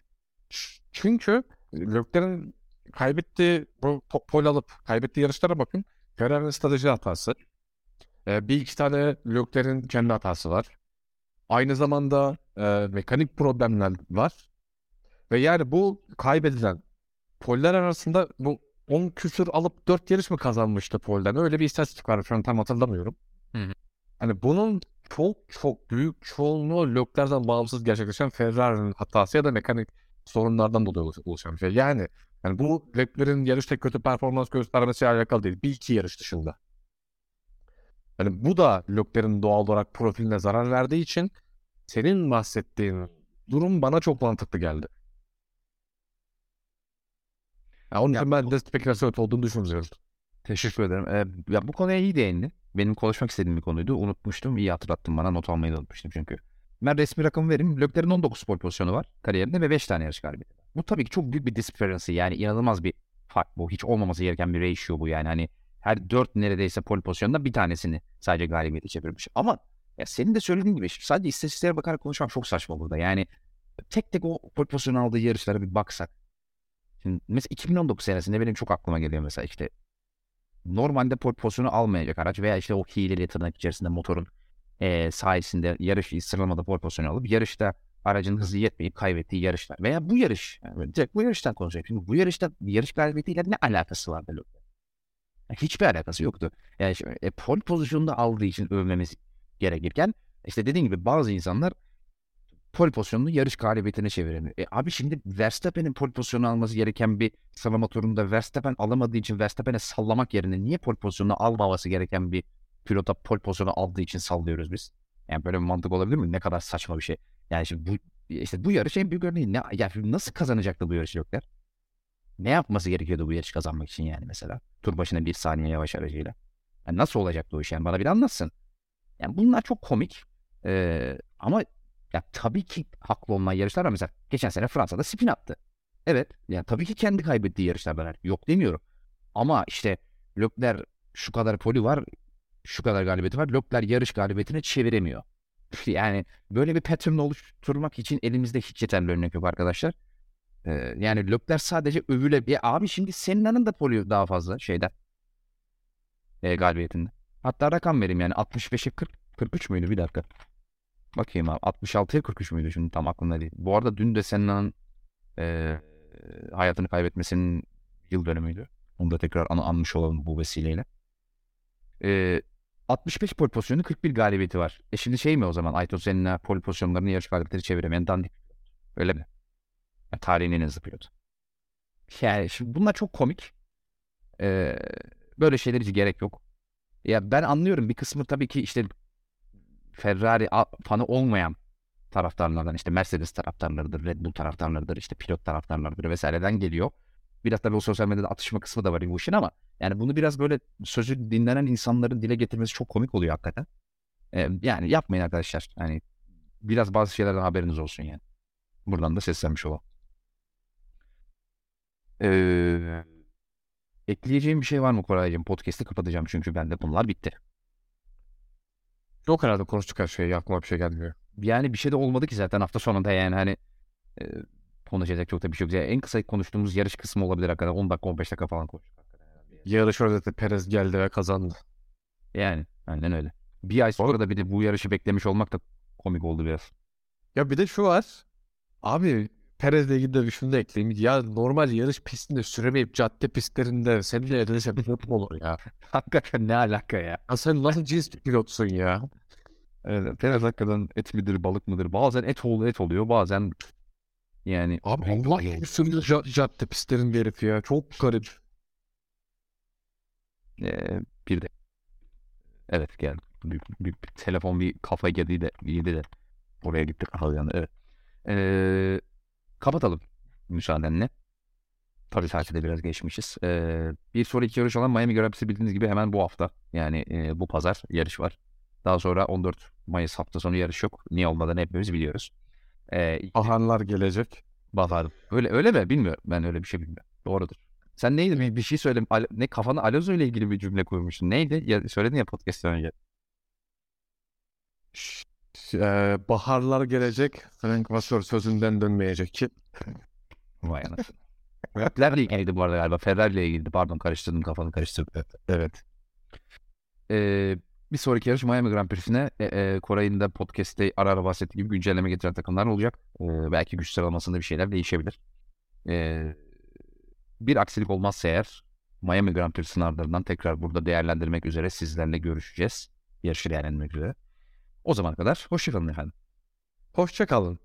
Çünkü Leclerc'in kaybettiği bu pol alıp kaybettiği yarışlara bakın. Ferrari'nin strateji hatası. Ee, bir iki tane Leclerc'in kendi hatası var. Aynı zamanda e, mekanik problemler var. Ve yani bu kaybedilen poller arasında bu 10 küsür alıp 4 yarış mı kazanmıştı polden? Öyle bir istatistik var. Şu an tam hatırlamıyorum. Hı hı. Hani bunun çok çok büyük çoğunluğu Leclerc'den bağımsız gerçekleşen Ferrari'nin hatası ya da mekanik sorunlardan dolayı oluşan bir şey. Yani yani bu Leclerc'in yarışta kötü performans göstermesiyle alakalı değil. Bir iki yarış dışında. Yani bu da Leclerc'in doğal olarak profiline zarar verdiği için senin bahsettiğin durum bana çok mantıklı geldi. Yani onun için ben de spekülasyon olduğunu düşünmüyorum. Teşekkür ederim. Ee, ya bu konuya iyi değindin. Benim konuşmak istediğim bir konuydu. Unutmuştum. İyi hatırlattın bana. Not almayı da unutmuştum çünkü. Ben resmi rakamı vereyim. Leclerc'in 19 pole pozisyonu var kariyerinde ve 5 tane yarış galibiyeti. Bu tabii ki çok büyük bir disparity. Yani inanılmaz bir fark bu. Hiç olmaması gereken bir ratio bu yani. Hani her 4 neredeyse pole pozisyonunda bir tanesini sadece galibiyete çevirmiş. Ama ya senin de söylediğin gibi sadece istatistiklere bakarak konuşmak çok saçma burada. Yani tek tek o pole pozisyonu aldığı yarışlara bir baksak. Şimdi mesela 2019 senesinde benim çok aklıma geliyor mesela işte normalde pole pozisyonu almayacak araç veya işte o hileli tırnak içerisinde motorun e, sayesinde yarış sıralamada pole pozisyonu alıp yarışta aracın hızı yetmeyip kaybettiği yarışlar. Veya bu yarış. Yani direkt bu yarıştan konuşacağım. Şimdi bu yarışta yarış galibiyetiyle ne alakası vardı Leclerc? hiçbir alakası yoktu. Yani şimdi, e, pole pozisyonunda aldığı için övmemiz gerekirken işte dediğim gibi bazı insanlar pole pozisyonunu yarış galibiyetine çeviremiyor. E abi şimdi Verstappen'in pole pozisyonu alması gereken bir sıralama turunda Verstappen alamadığı için Verstappen'e sallamak yerine niye pole pozisyonunu almaması gereken bir pilota pole pozisyonu aldığı için sallıyoruz biz? Yani böyle bir mantık olabilir mi? Ne kadar saçma bir şey. Yani şimdi bu işte bu yarış en büyük örneği. Ne, yani nasıl kazanacaktı bu yarışı yoklar? Ne yapması gerekiyordu bu yarış kazanmak için yani mesela? Tur başına bir saniye yavaş aracıyla. Yani nasıl olacaktı o iş yani? Bana bir anlatsın. Yani bunlar çok komik. Ee, ama ya tabii ki haklı olmayan yarışlar var. Mesela geçen sene Fransa'da spin attı. Evet. Yani tabii ki kendi kaybettiği yarışlar var. Yok demiyorum. Ama işte Leclerc şu kadar poli var. Şu kadar galibiyeti var. Leclerc yarış galibiyetine çeviremiyor. [LAUGHS] Yani böyle bir pattern oluşturmak için elimizde hiç yeterli örnek yok arkadaşlar. Ee, yani Leclerc sadece övüle... Ya abi şimdi Senna'nın da poli daha fazla şeyden. E, galibiyetinde. Hatta rakam vereyim yani 65'e 40, 43 müydü bir dakika. Bakayım abi 66'ya 43 müydü şimdi tam aklımda değil. Bu arada dün de Senna'nın e, hayatını kaybetmesinin yıl dönümüydü. Onu da tekrar an anmış olalım bu vesileyle. E, 65 pole pozisyonu 41 galibiyeti var. E şimdi şey mi o zaman Ayton Senna pole pozisyonlarını yarış galibiyetleri çeviremeyen dandik. Öyle mi? Yani tarihin en hızlı pilot. Yani şimdi bunlar çok komik. Ee, böyle şeyler hiç gerek yok. Ya ben anlıyorum bir kısmı tabii ki işte Ferrari fanı olmayan taraftarlardan işte Mercedes taraftarlarıdır, Red Bull taraftarlarıdır, işte pilot taraftarlarıdır vesaireden geliyor. Biraz tabii o sosyal medyada atışma kısmı da var bu işin ama yani bunu biraz böyle sözü dinlenen insanların dile getirmesi çok komik oluyor hakikaten. Ee, yani yapmayın arkadaşlar. Yani biraz bazı şeylerden haberiniz olsun yani. Buradan da seslenmiş olalım. Ee, Ekleyeceğim bir şey var mı Koraycığım? Podcast'i kapatacağım çünkü bende bunlar bitti. Yok herhalde konuştuk her şeyi. Aklıma bir şey gelmiyor. Yani bir şey de olmadı ki zaten hafta sonunda yani hani e, konuşacak çok da bir şey yok. Yani en kısa konuştuğumuz yarış kısmı olabilir hakikaten. 10 dakika 15 dakika falan konuştuk. Yarış özeti Perez geldi ve kazandı. Yani aynen öyle. Bir ay sonra da bir de bu yarışı beklemiş olmak da komik oldu biraz. Ya bir de şu var. Abi Perez'le ilgili de şunu da ekleyeyim. Ya normal yarış pistinde süremeyip cadde pistlerinde seninle yarışa bir hep olur ya. [LAUGHS] Hakikaten ne alaka ya? Ya sen nasıl cins bir pilotsun ya? Evet, Perez hakikaten et midir balık mıdır? Bazen et ol et oluyor bazen yani Abi Allah ca- cadde pistlerinde herif ya. Çok garip. e, bir de evet geldi. Bir, bir- bir telefon bir kafa girdi de yedi de oraya gittik yani evet. E, kapatalım müsaadenle. Tabii saati biraz geçmişiz. E, bir sonraki yarış olan Miami Grand Prix'si bildiğiniz gibi hemen bu hafta. Yani e, bu pazar yarış var. Daha sonra 14 Mayıs hafta sonu yarış yok. Niye olmadığını hepimiz biliyoruz. E, Ahanlar gelecek. Baharım. Öyle öyle mi? Bilmiyorum. Ben öyle bir şey bilmiyorum. Doğrudur. Sen neydi? Bir, bir şey söyle. Al- ne kafana Alonso ile ilgili bir cümle koymuştun. Neydi? Ya, söyledin ya podcast'ten önce. Eee, baharlar gelecek. Frank Vasseur sözünden dönmeyecek ki. Vay anasını. Ferrari ile ilgili bu arada galiba. Ferrari ile ilgili. Pardon karıştırdım kafanı karıştırdım. Evet. Ee, bir sonraki yarış Miami Grand Prix'sine e, e, Koray'ın da podcast'te ara ara bahsettiği gibi güncelleme getiren takımlar olacak. Ee, belki güç sıralamasında bir şeyler değişebilir. Ee, bir aksilik olmazsa eğer Miami Grand Prix sınavlarından tekrar burada değerlendirmek üzere sizlerle görüşeceğiz. Yarışı değerlendirmek üzere. O zamana kadar hoşçakalın efendim. Hoşça kalın.